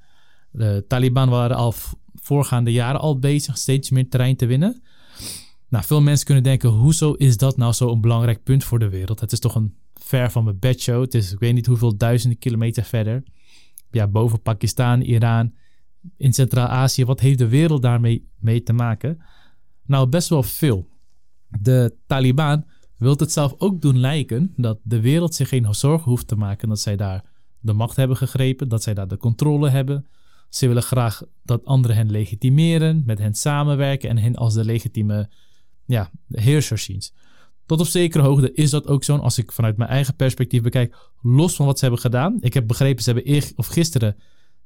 De Taliban waren al voorgaande jaren al bezig steeds meer terrein te winnen. Nou, veel mensen kunnen denken, hoezo is dat nou zo'n belangrijk punt voor de wereld? Het is toch een ver van mijn bedshow. Het is, ik weet niet hoeveel duizenden kilometer verder. Ja, boven Pakistan, Iran, in Centraal-Azië. Wat heeft de wereld daarmee mee te maken? Nou, best wel veel. De Taliban wil het zelf ook doen lijken dat de wereld zich geen zorgen hoeft te maken dat zij daar de macht hebben gegrepen, dat zij daar de controle hebben. Ze willen graag dat anderen hen legitimeren, met hen samenwerken en hen als de legitieme ja, heersers zien. Tot op zekere hoogte is dat ook zo. Als ik vanuit mijn eigen perspectief bekijk, los van wat ze hebben gedaan. Ik heb begrepen, ze hebben eer, of gisteren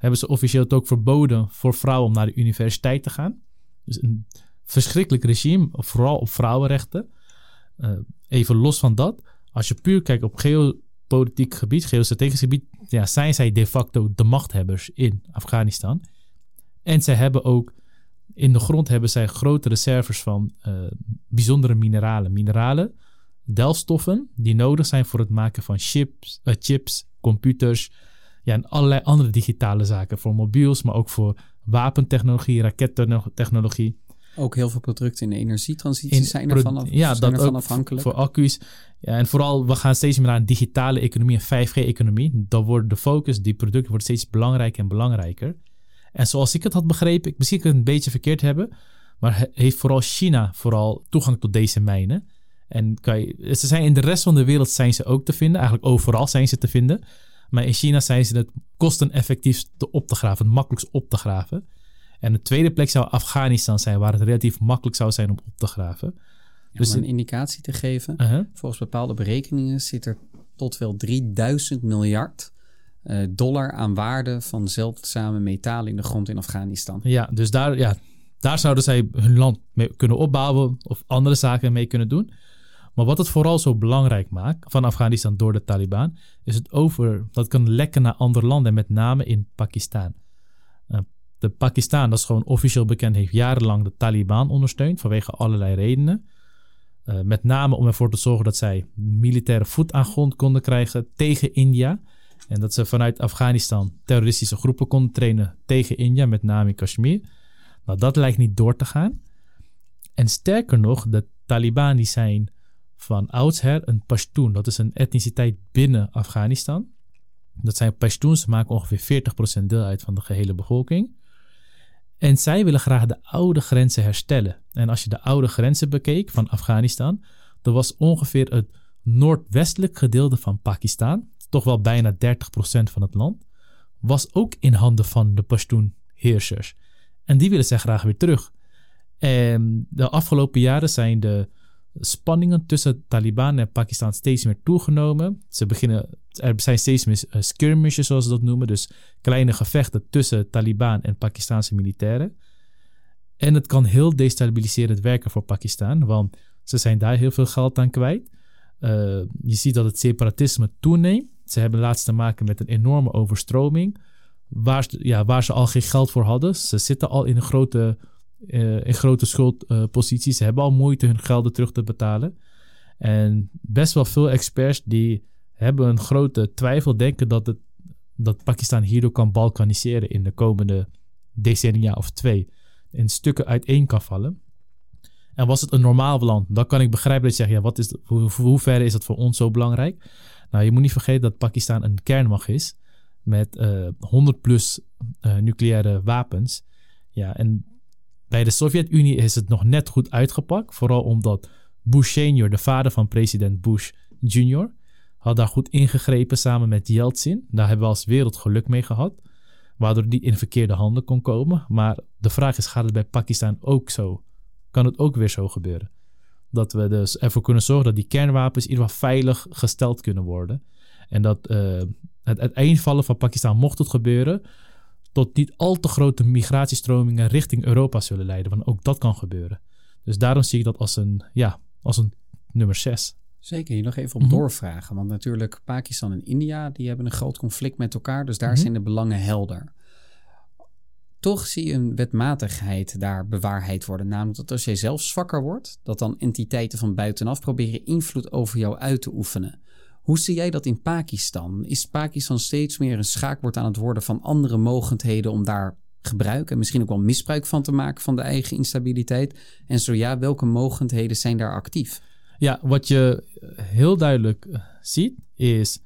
hebben ze officieel het ook verboden voor vrouwen om naar de universiteit te gaan. Dus een verschrikkelijk regime, vooral op vrouwenrechten. Uh, even los van dat, als je puur kijkt op geopolitiek gebied, geostrategisch gebied, ja, zijn zij de facto de machthebbers in Afghanistan. En zij hebben ook in de grond hebben zij grote reserves van uh, bijzondere mineralen. Mineralen, delfstoffen, die nodig zijn voor het maken van chips, uh, chips computers ja, en allerlei andere digitale zaken. Voor mobiels, maar ook voor wapentechnologie, rakettechnologie. Ook heel veel producten in de energietransitie zijn ervan, af, ja, zijn dat ervan ook afhankelijk. Voor accu's. Ja, en vooral, we gaan steeds meer naar een digitale economie, een 5G-economie. Dan wordt de focus, die producten worden steeds belangrijker en belangrijker. En zoals ik het had begrepen, ik misschien ik het een beetje verkeerd hebben, maar heeft vooral China vooral toegang tot deze mijnen. En kan je, ze zijn in de rest van de wereld zijn ze ook te vinden, eigenlijk overal zijn ze te vinden. Maar in China zijn ze het kosteneffectiefst op te graven, het makkelijkst op te graven. En de tweede plek zou Afghanistan zijn, waar het relatief makkelijk zou zijn om op te graven. Ja, dus om een indicatie te geven, uh-huh. volgens bepaalde berekeningen zit er tot wel 3000 miljard uh, dollar aan waarde van zeldzame metalen in de grond in Afghanistan. Ja, dus daar, ja, daar zouden zij hun land mee kunnen opbouwen of andere zaken mee kunnen doen. Maar wat het vooral zo belangrijk maakt van Afghanistan door de Taliban, is het over dat kan lekken naar andere landen, met name in Pakistan. Uh, de Pakistan, dat is gewoon officieel bekend, heeft jarenlang de Taliban ondersteund vanwege allerlei redenen. Uh, met name om ervoor te zorgen dat zij militaire voet aan grond konden krijgen tegen India. En dat ze vanuit Afghanistan terroristische groepen konden trainen tegen India, met name in Kashmir. Nou, dat lijkt niet door te gaan. En sterker nog, de Taliban die zijn van oudsher een Pashtun. Dat is een etniciteit binnen Afghanistan. Dat zijn Pashtuns, ze maken ongeveer 40% deel uit van de gehele bevolking. En zij willen graag de oude grenzen herstellen. En als je de oude grenzen bekeek van Afghanistan, dan was ongeveer het noordwestelijk gedeelte van Pakistan, toch wel bijna 30% van het land, was ook in handen van de Pashtun-heersers. En die willen zij graag weer terug. En de afgelopen jaren zijn de spanningen tussen Taliban en Pakistan steeds meer toegenomen. Ze beginnen, er zijn steeds meer eh, skirmishes, zoals ze dat noemen. Dus kleine gevechten tussen Taliban en Pakistanse militairen. En het kan heel destabiliserend werken voor Pakistan, want ze zijn daar heel veel geld aan kwijt. Uh, je ziet dat het separatisme toeneemt. Ze hebben laatst te maken met een enorme overstroming, waar, ja, waar ze al geen geld voor hadden. Ze zitten al in een grote uh, in grote schuldposities. Ze hebben al moeite hun gelden terug te betalen. En best wel veel experts die hebben een grote twijfel, denken dat, het, dat Pakistan hierdoor kan balkaniseren in de komende decennia of twee. In stukken uiteen kan vallen. En was het een normaal land, dan kan ik begrijpen dat je zegt, ja, wat is hoe, ver is dat voor ons zo belangrijk? Nou, je moet niet vergeten dat Pakistan een kernmacht is met uh, eh, 100 plus uh, nucleaire wapens. Ja, en bij de Sovjet-Unie is het nog net goed uitgepakt. Vooral omdat Bush senior, de vader van president Bush junior, had daar goed ingegrepen samen met Yeltsin. Daar hebben we als wereld geluk mee gehad. Waardoor niet in verkeerde handen kon komen. Maar de vraag is, gaat het bij Pakistan ook zo? Kan het ook weer zo gebeuren? Dat we dus ervoor kunnen zorgen dat die kernwapens in ieder geval veilig gesteld kunnen worden. En dat uh, het uiteenvallen van Pakistan, mocht het gebeuren, tot niet al te grote migratiestromingen richting Europa zullen leiden. Want ook dat kan gebeuren. Dus daarom zie ik dat als een, ja, als een nummer 6. Zeker, hier nog even op mhm. doorvragen. Want natuurlijk Pakistan en India, die hebben een groot conflict met elkaar. Dus daar mhm. zijn de belangen helder. Toch zie je een wetmatigheid daar bewaarheid worden. Namelijk dat als jij zelf zwakker wordt, dat dan entiteiten van buitenaf proberen invloed over jou uit te oefenen. Hoe zie jij dat in Pakistan? Is Pakistan steeds meer een schaakbord aan het worden van andere mogendheden om daar gebruik en misschien ook wel misbruik van te maken van de eigen instabiliteit? En zo ja, welke mogendheden zijn daar actief? Ja, wat je heel duidelijk eh, ziet is,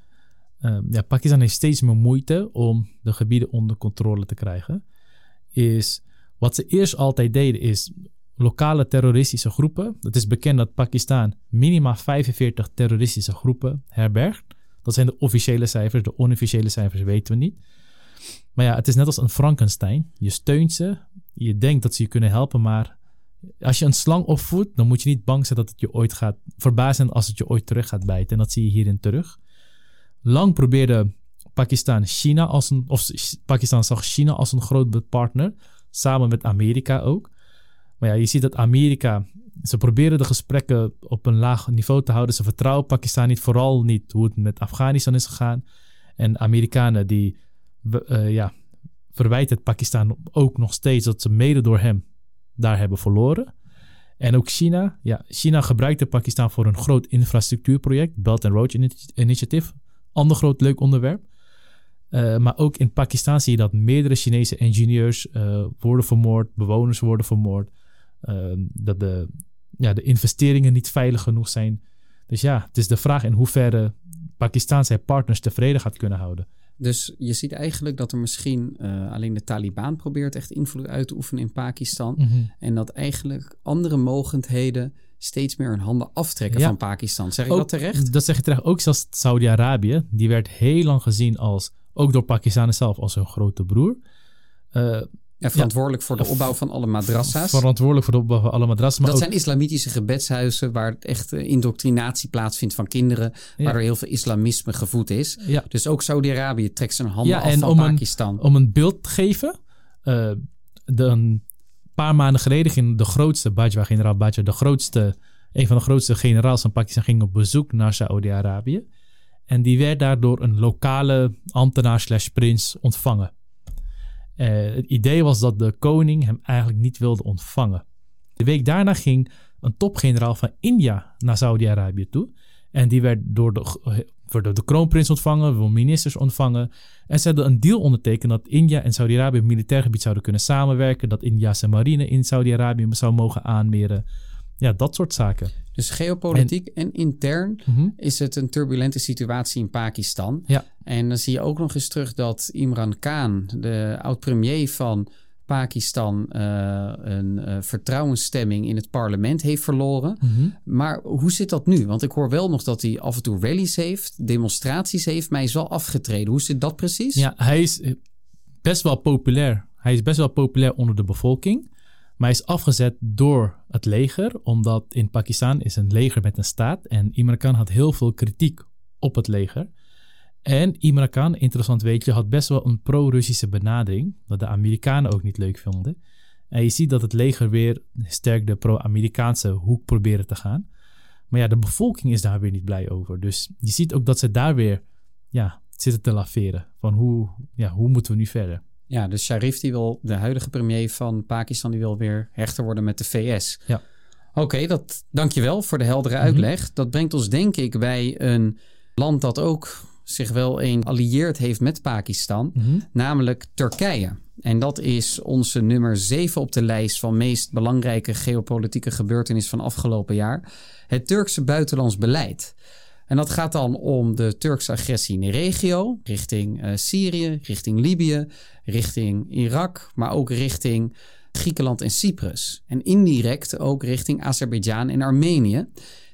uh, ja, Pakistan heeft steeds meer moeite om de gebieden onder controle te krijgen. Is wat ze eerst altijd deden is lokale terroristische groepen. Het is bekend dat Pakistan minimaal 45 terroristische groepen herbergt. Dat zijn de officiële cijfers. De onofficiële cijfers weten we niet. Maar ja, het is net als een Frankenstein. Je steunt ze. Je denkt dat ze je kunnen helpen, maar als je een slang opvoedt, dan moet je niet bang zijn dat het je ooit gaat verbazen als het je ooit terug gaat bijten. En dat zie je hierin terug. Lang probeerde Pakistan China als een, of Pakistan zag China als een groot partner, samen met Amerika ook. Ja, je ziet dat Amerika, ze proberen de gesprekken op een laag niveau te houden. Ze vertrouwen Pakistan niet, vooral niet hoe het met Afghanistan is gegaan. En Amerikanen die uh, ja, verwijten Pakistan ook nog steeds dat ze mede door hem daar hebben verloren. En ook China. Ja, China gebruikte Pakistan voor een groot infrastructuurproject, Belt and Road Initiative. Ander groot leuk onderwerp. Uh, maar ook in Pakistan zie je dat meerdere Chinese ingenieurs uh, worden vermoord, bewoners worden vermoord. Uh, dat de, ja, de investeringen niet veilig genoeg zijn. Dus ja, het is de vraag in hoeverre Pakistan zijn partners tevreden gaat kunnen houden. Dus je ziet eigenlijk dat er misschien uh, alleen de Taliban probeert echt invloed uit te oefenen in Pakistan. Mhm. En dat eigenlijk andere mogendheden steeds meer hun handen aftrekken Ja. van Pakistan. Zeg ik Ook- dat terecht? Dat zeg je terecht. Ook zelfs Saudi-Arabië, die werd heel lang gezien als, ook door Pakistanen zelf, als hun grote broer. Eh, En verantwoordelijk voor de opbouw van alle madrassa's. verantwoordelijk voor de opbouw van alle madrassen. Maar dat ook, zijn islamitische gebedshuizen waar echt eh, indoctrinatie plaatsvindt van kinderen. Ja. Waardoor heel veel islamisme gevoed is. ja, Dus ook Saudi-Arabië trekt zijn handen Ja, af en van om een- Pakistan. om een beeld te geven. eh, de, een paar maanden geleden ging de grootste, Bajwa, generaal Bajwa, de grootste, een van de grootste generaals van Pakistan, ging op bezoek naar Saudi-Arabië. En die werd daar door een lokale ambtenaar slash prins ontvangen. Eh, het idee was dat de koning hem eigenlijk niet wilde ontvangen. De week daarna ging een topgeneraal van India naar Saudi-Arabië toe. En die werd door de, door de kroonprins ontvangen, door ministers ontvangen. En ze hadden een deal ondertekend dat India en Saudi-Arabië op militair gebied zouden kunnen samenwerken. Dat India zijn marine in Saudi-Arabië zou mogen aanmeren. Ja, dat soort zaken. Dus geopolitiek en, intern Mhm. is het een turbulente situatie in Pakistan. Ja. En dan zie je ook nog eens terug dat Imran Khan, de oud-premier van Pakistan, eh, een eh, vertrouwensstemming in het parlement heeft verloren. Mhm. Maar hoe zit dat nu? Want ik hoor wel nog dat hij af en toe rallies heeft, demonstraties heeft, maar hij is wel afgetreden. Hoe zit dat precies? Ja, hij is eh, best wel populair. Hij is best wel populair onder de bevolking. Maar hij is afgezet door het leger, omdat in Pakistan is een leger met een staat. En Imran Khan had heel veel kritiek op het leger. En Imran Khan, interessant weet je, had best wel een pro-Russische benadering. Dat de Amerikanen ook niet leuk vonden. En je ziet dat het leger weer sterk de pro-Amerikaanse hoek proberen te gaan. Maar ja, de bevolking is daar weer niet blij over. Dus je ziet ook dat ze daar weer ja, zitten te laveren. Van hoe, ja, hoe moeten we nu verder? Ja, dus Sharif, die wil, de huidige premier van Pakistan, die wil weer hechter worden met de VS. Ja. Oké, dat dankjewel voor de heldere Mhm. uitleg. Dat brengt ons denk ik bij een land dat ook zich wel een allieerd heeft met Pakistan, namelijk Turkije. En dat is onze nummer 7 op de lijst van meest belangrijke geopolitieke gebeurtenissen van afgelopen jaar. Het Turkse buitenlands beleid. En dat gaat dan om de Turkse agressie in de regio, richting eh, Syrië, richting Libië, richting Irak, maar ook richting Griekenland en Cyprus. En indirect ook richting Azerbeidzjan en Armenië.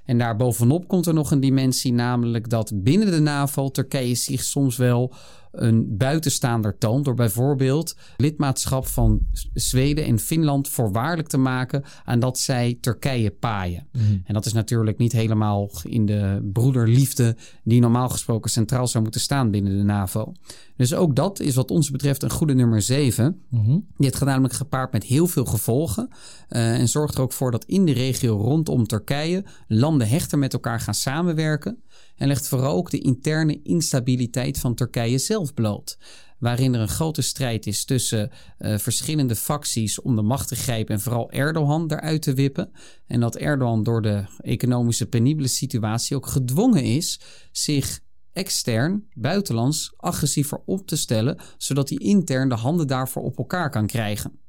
En daar bovenop komt er nog een dimensie, namelijk dat binnen de NAVO Turkije zich soms wel een buitenstaander toont door bijvoorbeeld lidmaatschap van Zweden en Finland voorwaardelijk te maken aan dat zij Turkije paaien. En dat is natuurlijk niet helemaal in de broederliefde die normaal gesproken centraal zou moeten staan binnen de NAVO. Dus ook dat is wat ons betreft een goede nummer 7. Mhm. Dit gaat namelijk gepaard met heel veel gevolgen. eh, en zorgt er ook voor dat in de regio rondom Turkije landen hechter met elkaar gaan samenwerken. En legt vooral ook de interne instabiliteit van Turkije zelf bloot. Waarin er een grote strijd is tussen eh, verschillende facties om de macht te grijpen en vooral Erdogan eruit te wippen. En dat Erdogan door de economische penibele situatie ook gedwongen is zich extern, buitenlands, agressiever op te stellen, zodat hij intern de handen daarvoor op elkaar kan krijgen.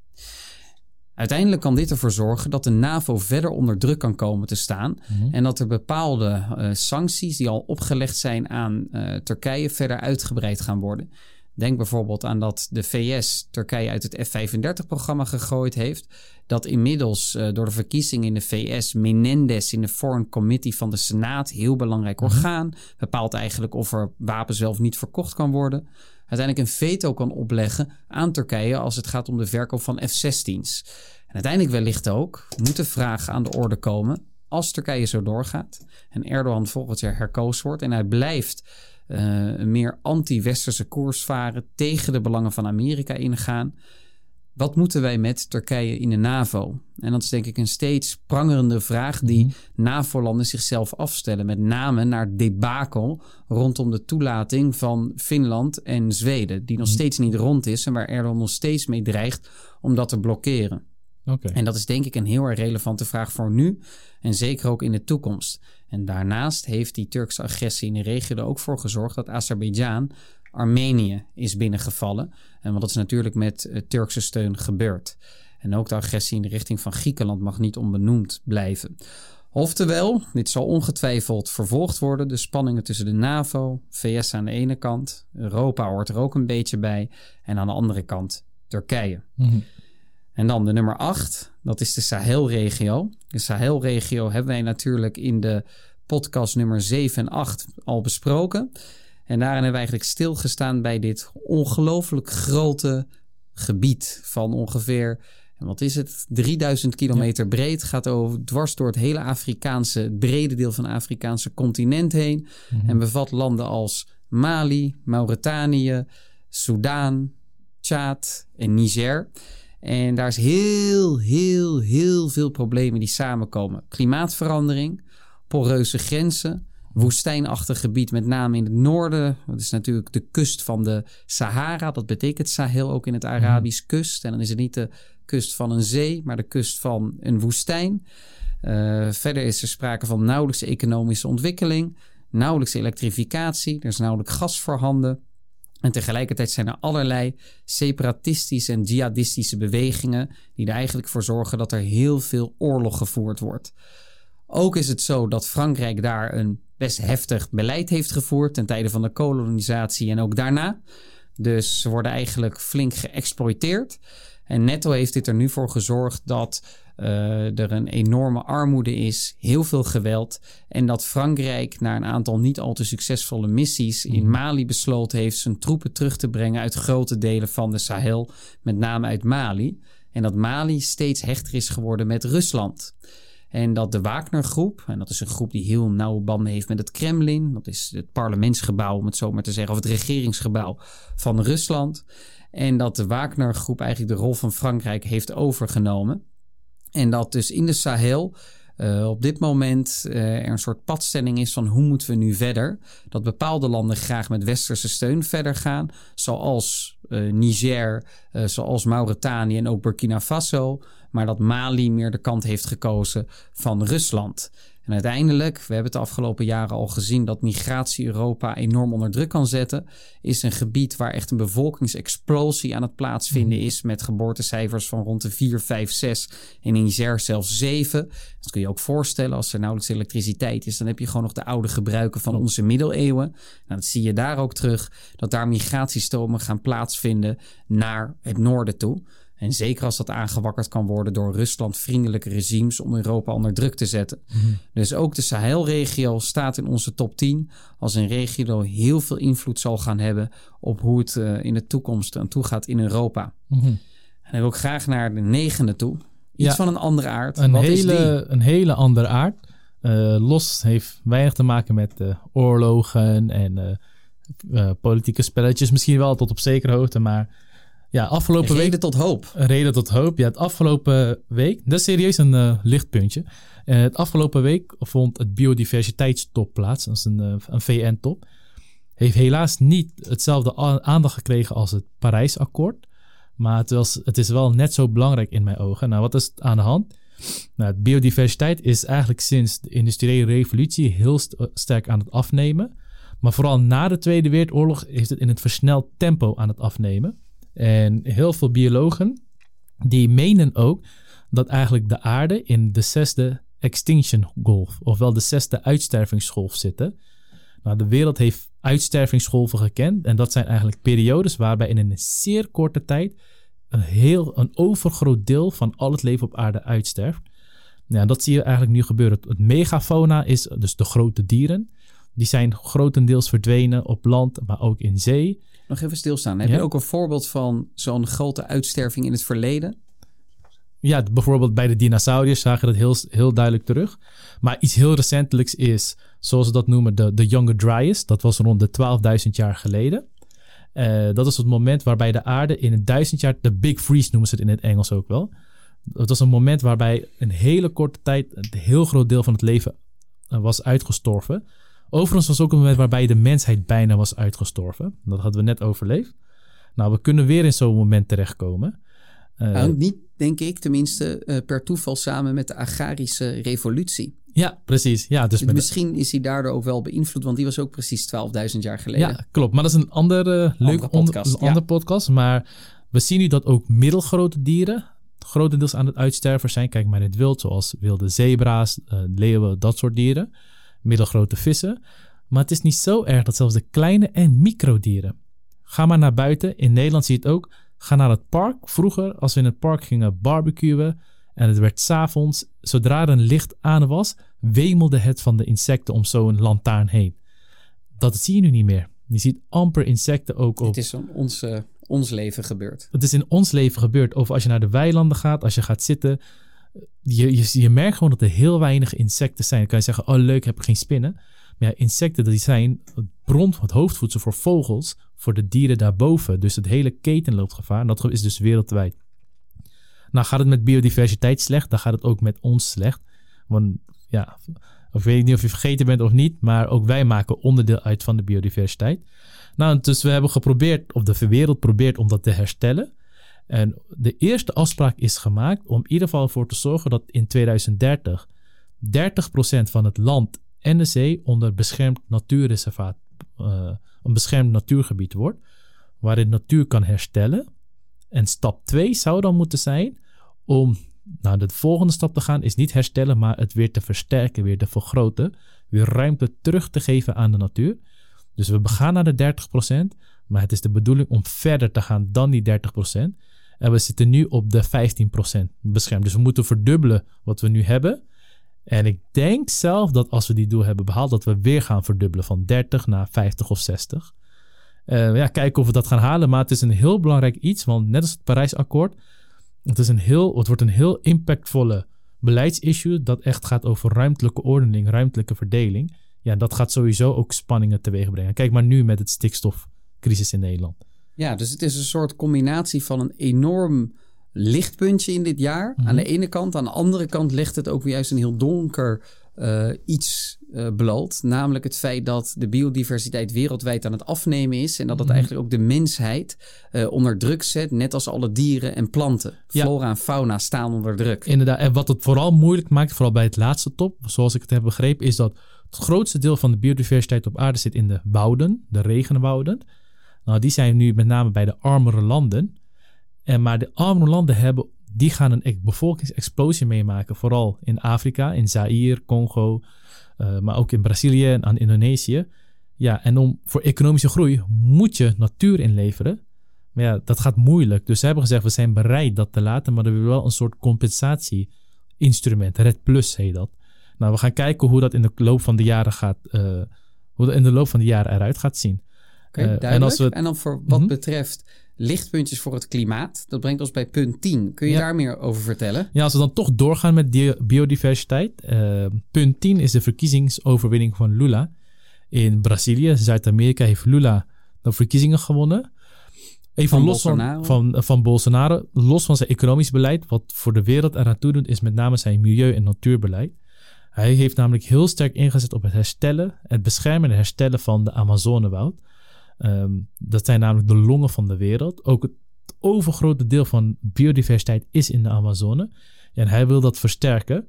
Uiteindelijk kan dit ervoor zorgen dat de NAVO verder onder druk kan komen te staan en dat er bepaalde eh, sancties die al opgelegd zijn aan eh, Turkije verder uitgebreid gaan worden. Denk bijvoorbeeld aan dat de VS Turkije uit het F-35-programma gegooid heeft. Dat inmiddels uh, door de verkiezing in de VS Menendez in de Foreign Committee van de Senaat, heel belangrijk mhm. orgaan, bepaalt eigenlijk of er wapens wel of niet verkocht kan worden. Uiteindelijk een veto kan opleggen aan Turkije als het gaat om de verkoop van F-16's. En uiteindelijk wellicht ook moet de vraag aan de orde komen als Turkije zo doorgaat en Erdogan volgend jaar herkozen wordt en hij blijft uh, een meer anti-westerse koers varen, tegen de belangen van Amerika ingaan. Wat moeten wij met Turkije in de NAVO? En dat is denk ik een steeds prangerende vraag die mhm. NAVO-landen zichzelf afstellen. Met name naar debakel rondom de toelating van Finland en Zweden. Die nog mhm. steeds niet rond is en waar Erdogan nog steeds mee dreigt om dat te blokkeren. En dat is denk ik een heel erg relevante vraag voor nu en zeker ook in de toekomst. En daarnaast heeft die Turkse agressie in de regio er ook voor gezorgd dat Azerbeidzjan Armenië is binnengevallen. En want dat is natuurlijk met uh, Turkse steun gebeurd. En ook de agressie in de richting van Griekenland mag niet onbenoemd blijven. Oftewel, dit zal ongetwijfeld vervolgd worden. De spanningen tussen de NAVO, VS aan de ene kant, Europa hoort er ook een beetje bij. En aan de andere kant Turkije. Mm en dan de nummer 8, dat is de Sahelregio. De Sahelregio hebben wij natuurlijk in de podcast nummer 7 en 8 al besproken. En daarin hebben we eigenlijk stilgestaan bij dit ongelooflijk grote gebied van ongeveer, wat is het, 3000 kilometer breed. Gaat over dwars door het hele Afrikaanse, het brede deel van het Afrikaanse continent heen. Mhm. En bevat landen als Mali, Mauritanië, Soudaan, Tjaad en Niger. En daar is heel, heel, heel veel problemen die samenkomen. Klimaatverandering, poreuze grenzen, woestijnachtig gebied, met name in het noorden. Dat is natuurlijk de kust van de Sahara. Dat betekent Sahel ook in het mhm. Arabisch kust. En dan is het niet de kust van een zee, maar de kust van een woestijn. Uh, verder is er sprake van nauwelijks economische ontwikkeling, nauwelijks elektrificatie. Er is nauwelijks gas voorhanden. En tegelijkertijd zijn er allerlei separatistische en jihadistische bewegingen die er eigenlijk voor zorgen dat er heel veel oorlog gevoerd wordt. Ook is het zo dat Frankrijk daar een best heftig beleid heeft gevoerd ten tijde van de kolonisatie en ook daarna. Dus ze worden eigenlijk flink geëxploiteerd. En netto heeft dit er nu voor gezorgd dat uh, er een enorme armoede is, heel veel geweld. En dat Frankrijk na een aantal niet al te succesvolle missies in mhm. Mali besloten heeft zijn troepen terug te brengen uit grote delen van de Sahel, met name uit Mali. En dat Mali steeds hechter is geworden met Rusland. En dat de Wagner-groep, en dat is een groep die heel nauwe banden heeft met het Kremlin, dat is het parlementsgebouw, om het zo maar te zeggen, of het regeringsgebouw van Rusland. En dat de Wagner-groep eigenlijk de rol van Frankrijk heeft overgenomen. En dat dus in de Sahel uh, op dit moment uh, er een soort padstelling is van hoe moeten we nu verder. Dat bepaalde landen graag met westerse steun verder gaan, zoals uh, Niger, zoals Mauritanië en ook Burkina Faso. Maar dat Mali meer de kant heeft gekozen van Rusland. En uiteindelijk, we hebben het de afgelopen jaren al gezien dat migratie Europa enorm onder druk kan zetten, is een gebied waar echt een bevolkingsexplosie aan het plaatsvinden mhm. is met geboortecijfers van rond de 4, 5, 6 en in Niger zelfs 7. Dat kun je ook voorstellen als er nauwelijks elektriciteit is, dan heb je gewoon nog de oude gebruiken van onze middeleeuwen. Nou, dat zie je daar ook terug, dat daar migratiestromen gaan plaatsvinden naar het noorden toe. En zeker als dat aangewakkerd kan worden door Rusland-vriendelijke regimes om Europa onder druk te zetten. Mhm. Dus ook de Sahelregio staat in onze top 10 als een regio die heel veel invloed zal gaan hebben op hoe het uh, in de toekomst aan toe gaat in Europa. Mhm. En dan wil ik graag naar de negende toe. Iets van een andere aard. Een, hele, een hele andere aard. Uh, los heeft weinig te maken met uh, oorlogen en politieke spelletjes. Misschien wel tot op zekere hoogte, maar ja, afgelopen week... Reden tot hoop. Een reden tot hoop. Ja, het afgelopen week... Dat is serieus een uh, lichtpuntje. Uh, het afgelopen week vond het biodiversiteitstop plaats. Dat is een, uh, een VN-top. Heeft helaas niet hetzelfde aandacht gekregen als het Parijsakkoord. Maar het, was, het is wel net zo belangrijk in mijn ogen. Nou, wat is aan de hand? Nou, biodiversiteit is eigenlijk sinds de industriële revolutie heel sterk aan het afnemen. Maar vooral na de Tweede Wereldoorlog is het in het versneld tempo aan het afnemen. En heel veel biologen die menen ook dat eigenlijk de aarde in de zesde extinction golf, ofwel de zesde uitstervingsgolf zitten. Nou, de wereld heeft uitstervingsgolven gekend. En dat zijn eigenlijk periodes waarbij in een zeer korte tijd een heel een overgroot deel van al het leven op aarde uitsterft. Ja, dat zie je eigenlijk nu gebeuren. Het megafauna is dus de grote dieren. Die zijn grotendeels verdwenen op land, maar ook in zee. Nog even stilstaan. Heb Ja. je ook een voorbeeld van zo'n grote uitsterving in het verleden? Ja, bijvoorbeeld bij de dinosauriërs zagen we dat heel, heel duidelijk terug. Maar iets heel recentelijks is, zoals ze dat noemen, de, de Younger Dryas. Dat was rond de 12.000 jaar geleden. Eh, dat is het moment waarbij de aarde in een duizend jaar, de Big Freeze noemen ze het in het Engels ook wel. Dat was een moment waarbij een hele korte tijd een heel groot deel van het leven eh, was uitgestorven. Overigens was ook een moment waarbij de mensheid bijna was uitgestorven. Dat hadden we net overleefd. Nou, we kunnen weer in zo'n moment terechtkomen. Eh, Nou, niet, denk ik, tenminste, eh, per toeval samen met de agrarische revolutie. ja, precies. Ja, dus Misschien is hij daardoor ook wel beïnvloed, want die was ook precies 12.000 jaar geleden. Ja, klopt. Maar dat is een andere leuke podcast, een ja. andere podcast. Maar we zien nu dat ook middelgrote dieren grotendeels aan het uitsterven zijn. Kijk maar in het wild, zoals wilde zebra's, eh, leeuwen, dat soort dieren. Middelgrote vissen. Maar het is niet zo erg dat zelfs de kleine en microdieren. Ga maar naar buiten. In Nederland zie je het ook. Ga naar het park. Vroeger, als we in het park gingen barbecuen en het werd s'avonds, zodra er een licht aan was, wemelde het van de insecten om zo'n lantaarn heen. Dat zie je nu niet meer. Je ziet amper insecten ook op. Het is in ons, eh, ons leven gebeurd. Het is in ons leven gebeurd. Of als je naar de weilanden gaat, als je gaat zitten. Je, je, je merkt gewoon dat er heel weinig insecten zijn. Dan kan je zeggen, oh leuk, heb ik geen spinnen. Maar ja, insecten die zijn het bron, het hoofdvoedsel voor vogels, voor de dieren daarboven. Dus het hele keten loopt gevaar. En dat is dus wereldwijd. Nou, gaat het met biodiversiteit slecht, dan gaat het ook met ons slecht. Want ja, of weet ik niet of je vergeten bent of niet, maar ook wij maken onderdeel uit van de biodiversiteit. Nou, dus we hebben geprobeerd, of de wereld probeert om dat te herstellen. En de eerste afspraak is gemaakt om in ieder geval ervoor te zorgen dat in 2030 30% van het land en de zee onder beschermd natuurreservaat, eh, een beschermd natuurgebied wordt, waarin natuur kan herstellen. En stap 2 zou dan moeten zijn om naar de volgende stap te gaan, is niet herstellen, maar het weer te versterken, weer te vergroten, weer ruimte terug te geven aan de natuur. Dus we gaan naar de 30%, maar het is de bedoeling om verder te gaan dan die 30%. En we zitten nu op de 15% beschermd. Dus we moeten verdubbelen wat we nu hebben. En ik denk zelf dat als we die doel hebben behaald, dat we weer gaan verdubbelen van 30 naar 50 of 60. Eh, ja, kijken of we dat gaan halen. Maar het is een heel belangrijk iets, want net als het Parijsakkoord, het, is een heel, het wordt een heel impactvolle beleidsissue dat echt gaat over ruimtelijke ordening, ruimtelijke verdeling. Ja, dat gaat sowieso ook spanningen teweeg brengen. Kijk maar nu met het stikstofcrisis in Nederland. Ja, dus het is een soort combinatie van een enorm lichtpuntje in dit jaar. Mhm. Aan de ene kant. Aan de andere kant legt het ook weer juist een heel donker eh, iets eh bloot. Namelijk het feit dat de biodiversiteit wereldwijd aan het afnemen is. En dat het Mhm. eigenlijk ook de mensheid eh, onder druk zet. Net als alle dieren en planten. Ja. Flora en fauna staan onder druk. Inderdaad, en wat het vooral moeilijk maakt, vooral bij het laatste top, zoals ik het heb begrepen, is dat het grootste deel van de biodiversiteit op aarde zit in de wouden, de regenwouden. Nou, die zijn nu met name bij de armere landen. En maar de armere landen hebben, die gaan een bevolkingsexplosie meemaken, vooral in Afrika, in Zaire, Congo, eh, maar ook in Brazilië en aan Indonesië. Ja, en om voor economische groei moet je natuur inleveren. Maar ja, dat gaat moeilijk. Dus ze hebben gezegd, we zijn bereid dat te laten, maar er wil wel een soort compensatie-instrument. Red Plus heet dat. Nou, we gaan kijken hoe dat in de loop van de jaren gaat, eh, hoe dat in de loop van de jaren eruit gaat zien. Eh, duidelijk. en als we- En dan voor wat Mhm. betreft lichtpuntjes voor het klimaat. Dat brengt ons bij punt 10. Kun je Ja. daar meer over vertellen? Ja, als we dan toch doorgaan met biodiversiteit. eh, punt 10 is de verkiezingsoverwinning van Lula. In Brazilië, Zuid-Amerika, heeft Lula de verkiezingen gewonnen. Even Van los Bolsonaro. Van, van, van Bolsonaro. Los van zijn economisch beleid. Wat voor de wereld eraan toe doet, is met name zijn milieu- en natuurbeleid. Hij heeft namelijk heel sterk ingezet op het herstellen, het beschermen en herstellen van de Amazonewoud. Ehm, dat zijn namelijk de longen van de wereld. Ook het overgrote deel van biodiversiteit is in de Amazone. En hij wil dat versterken.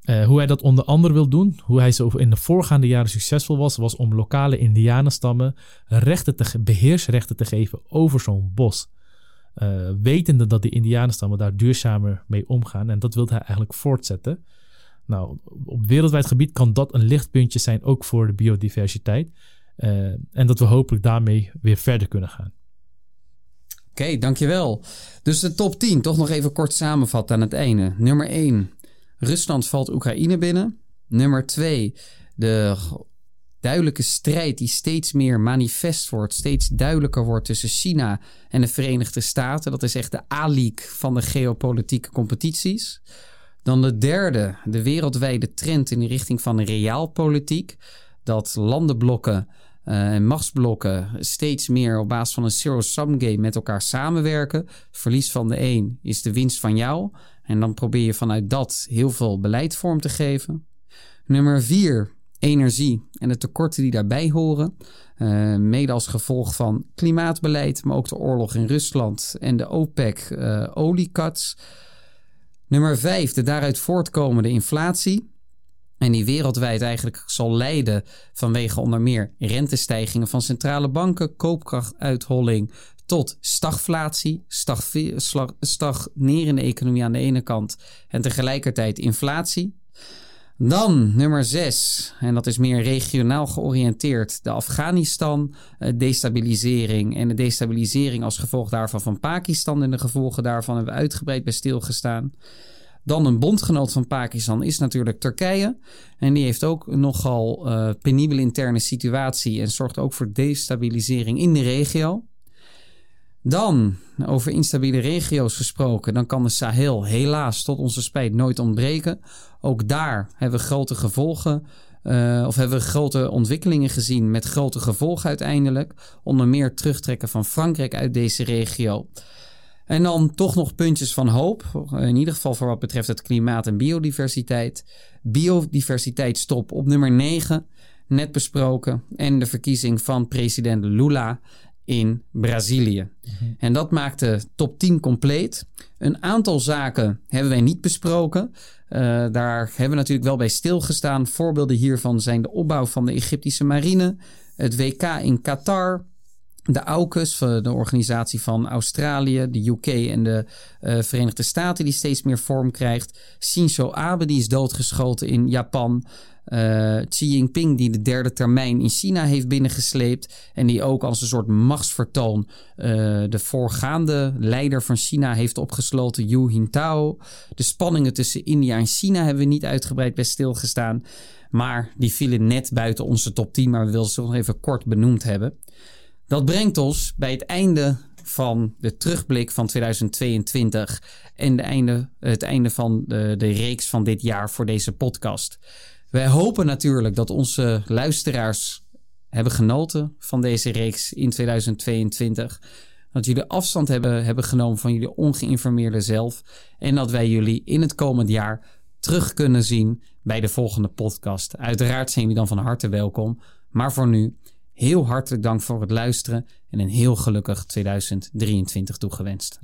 Eh, hoe hij dat onder andere wil doen, hoe hij zo in de voorgaande jaren succesvol was, was om lokale indianenstammen rechten te, beheersrechten te geven over zo'n bos. Eh, wetende dat de indianenstammen daar duurzamer mee omgaan. En dat wilde hij eigenlijk voortzetten. Nou, op wereldwijd gebied kan dat een lichtpuntje zijn, ook voor de biodiversiteit. Eh, en dat we hopelijk daarmee weer verder kunnen gaan. Oké, dankjewel. Dus de top 10, toch nog even kort samenvatten aan het einde. Nummer 1, Rusland valt Oekraïne binnen. Nummer 2, de duidelijke strijd die steeds meer manifest wordt, steeds duidelijker wordt tussen China en de Verenigde Staten. Dat is echt de A-league van de geopolitieke competities. Dan de derde, de wereldwijde trend in de richting van realpolitiek. Dat landenblokken uh, en machtsblokken steeds meer op basis van een zero-sum game met elkaar samenwerken. Verlies van de een is de winst van jou. En dan probeer je vanuit dat heel veel beleid vorm te geven. Nummer vier, energie en de tekorten die daarbij horen. Uh, mede als gevolg van klimaatbeleid, maar ook de oorlog in Rusland en de OPEC uh, oliecuts. Nummer vijf, de daaruit voortkomende inflatie. En die wereldwijd eigenlijk zal leiden vanwege onder meer rentestijgingen van centrale banken, koopkrachtuitholling tot stagflatie, stagnerende economie aan de ene kant en tegelijkertijd inflatie. Dan nummer 6, en dat is meer regionaal georiënteerd, de Afghanistan-destabilisering en de destabilisering als gevolg daarvan van Pakistan en de gevolgen daarvan hebben we uitgebreid bij stilgestaan. Dan een bondgenoot van Pakistan is natuurlijk Turkije. En die heeft ook nogal uh, penibele interne situatie en zorgt ook voor destabilisering in de regio. Dan, over instabiele regio's gesproken, dan kan de Sahel helaas tot onze spijt nooit ontbreken. Ook daar hebben we grote gevolgen, uh, of hebben we grote ontwikkelingen gezien met grote gevolgen uiteindelijk. Onder meer terugtrekken van Frankrijk uit deze regio. En dan toch nog puntjes van hoop. In ieder geval voor wat betreft het klimaat en biodiversiteit. Biodiversiteitstop op nummer 9, net besproken. En de verkiezing van president Lula in Brazilië. Mhm. En dat maakt de top 10 compleet. Een aantal zaken hebben wij niet besproken. Uh, daar hebben we natuurlijk wel bij stilgestaan. Voorbeelden hiervan zijn de opbouw van de Egyptische marine, het WK in Qatar, de AUKUS, de organisatie van Australië, de UK en de uh, Verenigde Staten, die steeds meer vorm krijgt. Shinzo Abe, die is doodgeschoten in Japan. Uh, Xi Jinping, die de derde termijn in China heeft binnengesleept. En die ook als een soort machtsvertoon de voorgaande leider van China heeft opgesloten, Hu Jintao. De spanningen tussen India en China hebben we niet uitgebreid bij stilgestaan. Maar die vielen net buiten onze top 10, maar we willen ze nog even kort benoemd hebben. Dat brengt ons bij het einde van de terugblik van 2022 en de einde, het einde van de, de reeks van dit jaar voor deze podcast. Wij hopen natuurlijk dat onze luisteraars hebben genoten van deze reeks in 2022. Dat jullie afstand hebben, hebben genomen van jullie ongeïnformeerde zelf. En dat wij jullie in het komend jaar terug kunnen zien bij de volgende podcast. Uiteraard zijn jullie dan van harte welkom. Maar voor nu, heel hartelijk dank voor het luisteren en een heel gelukkig 2023 toegewenst.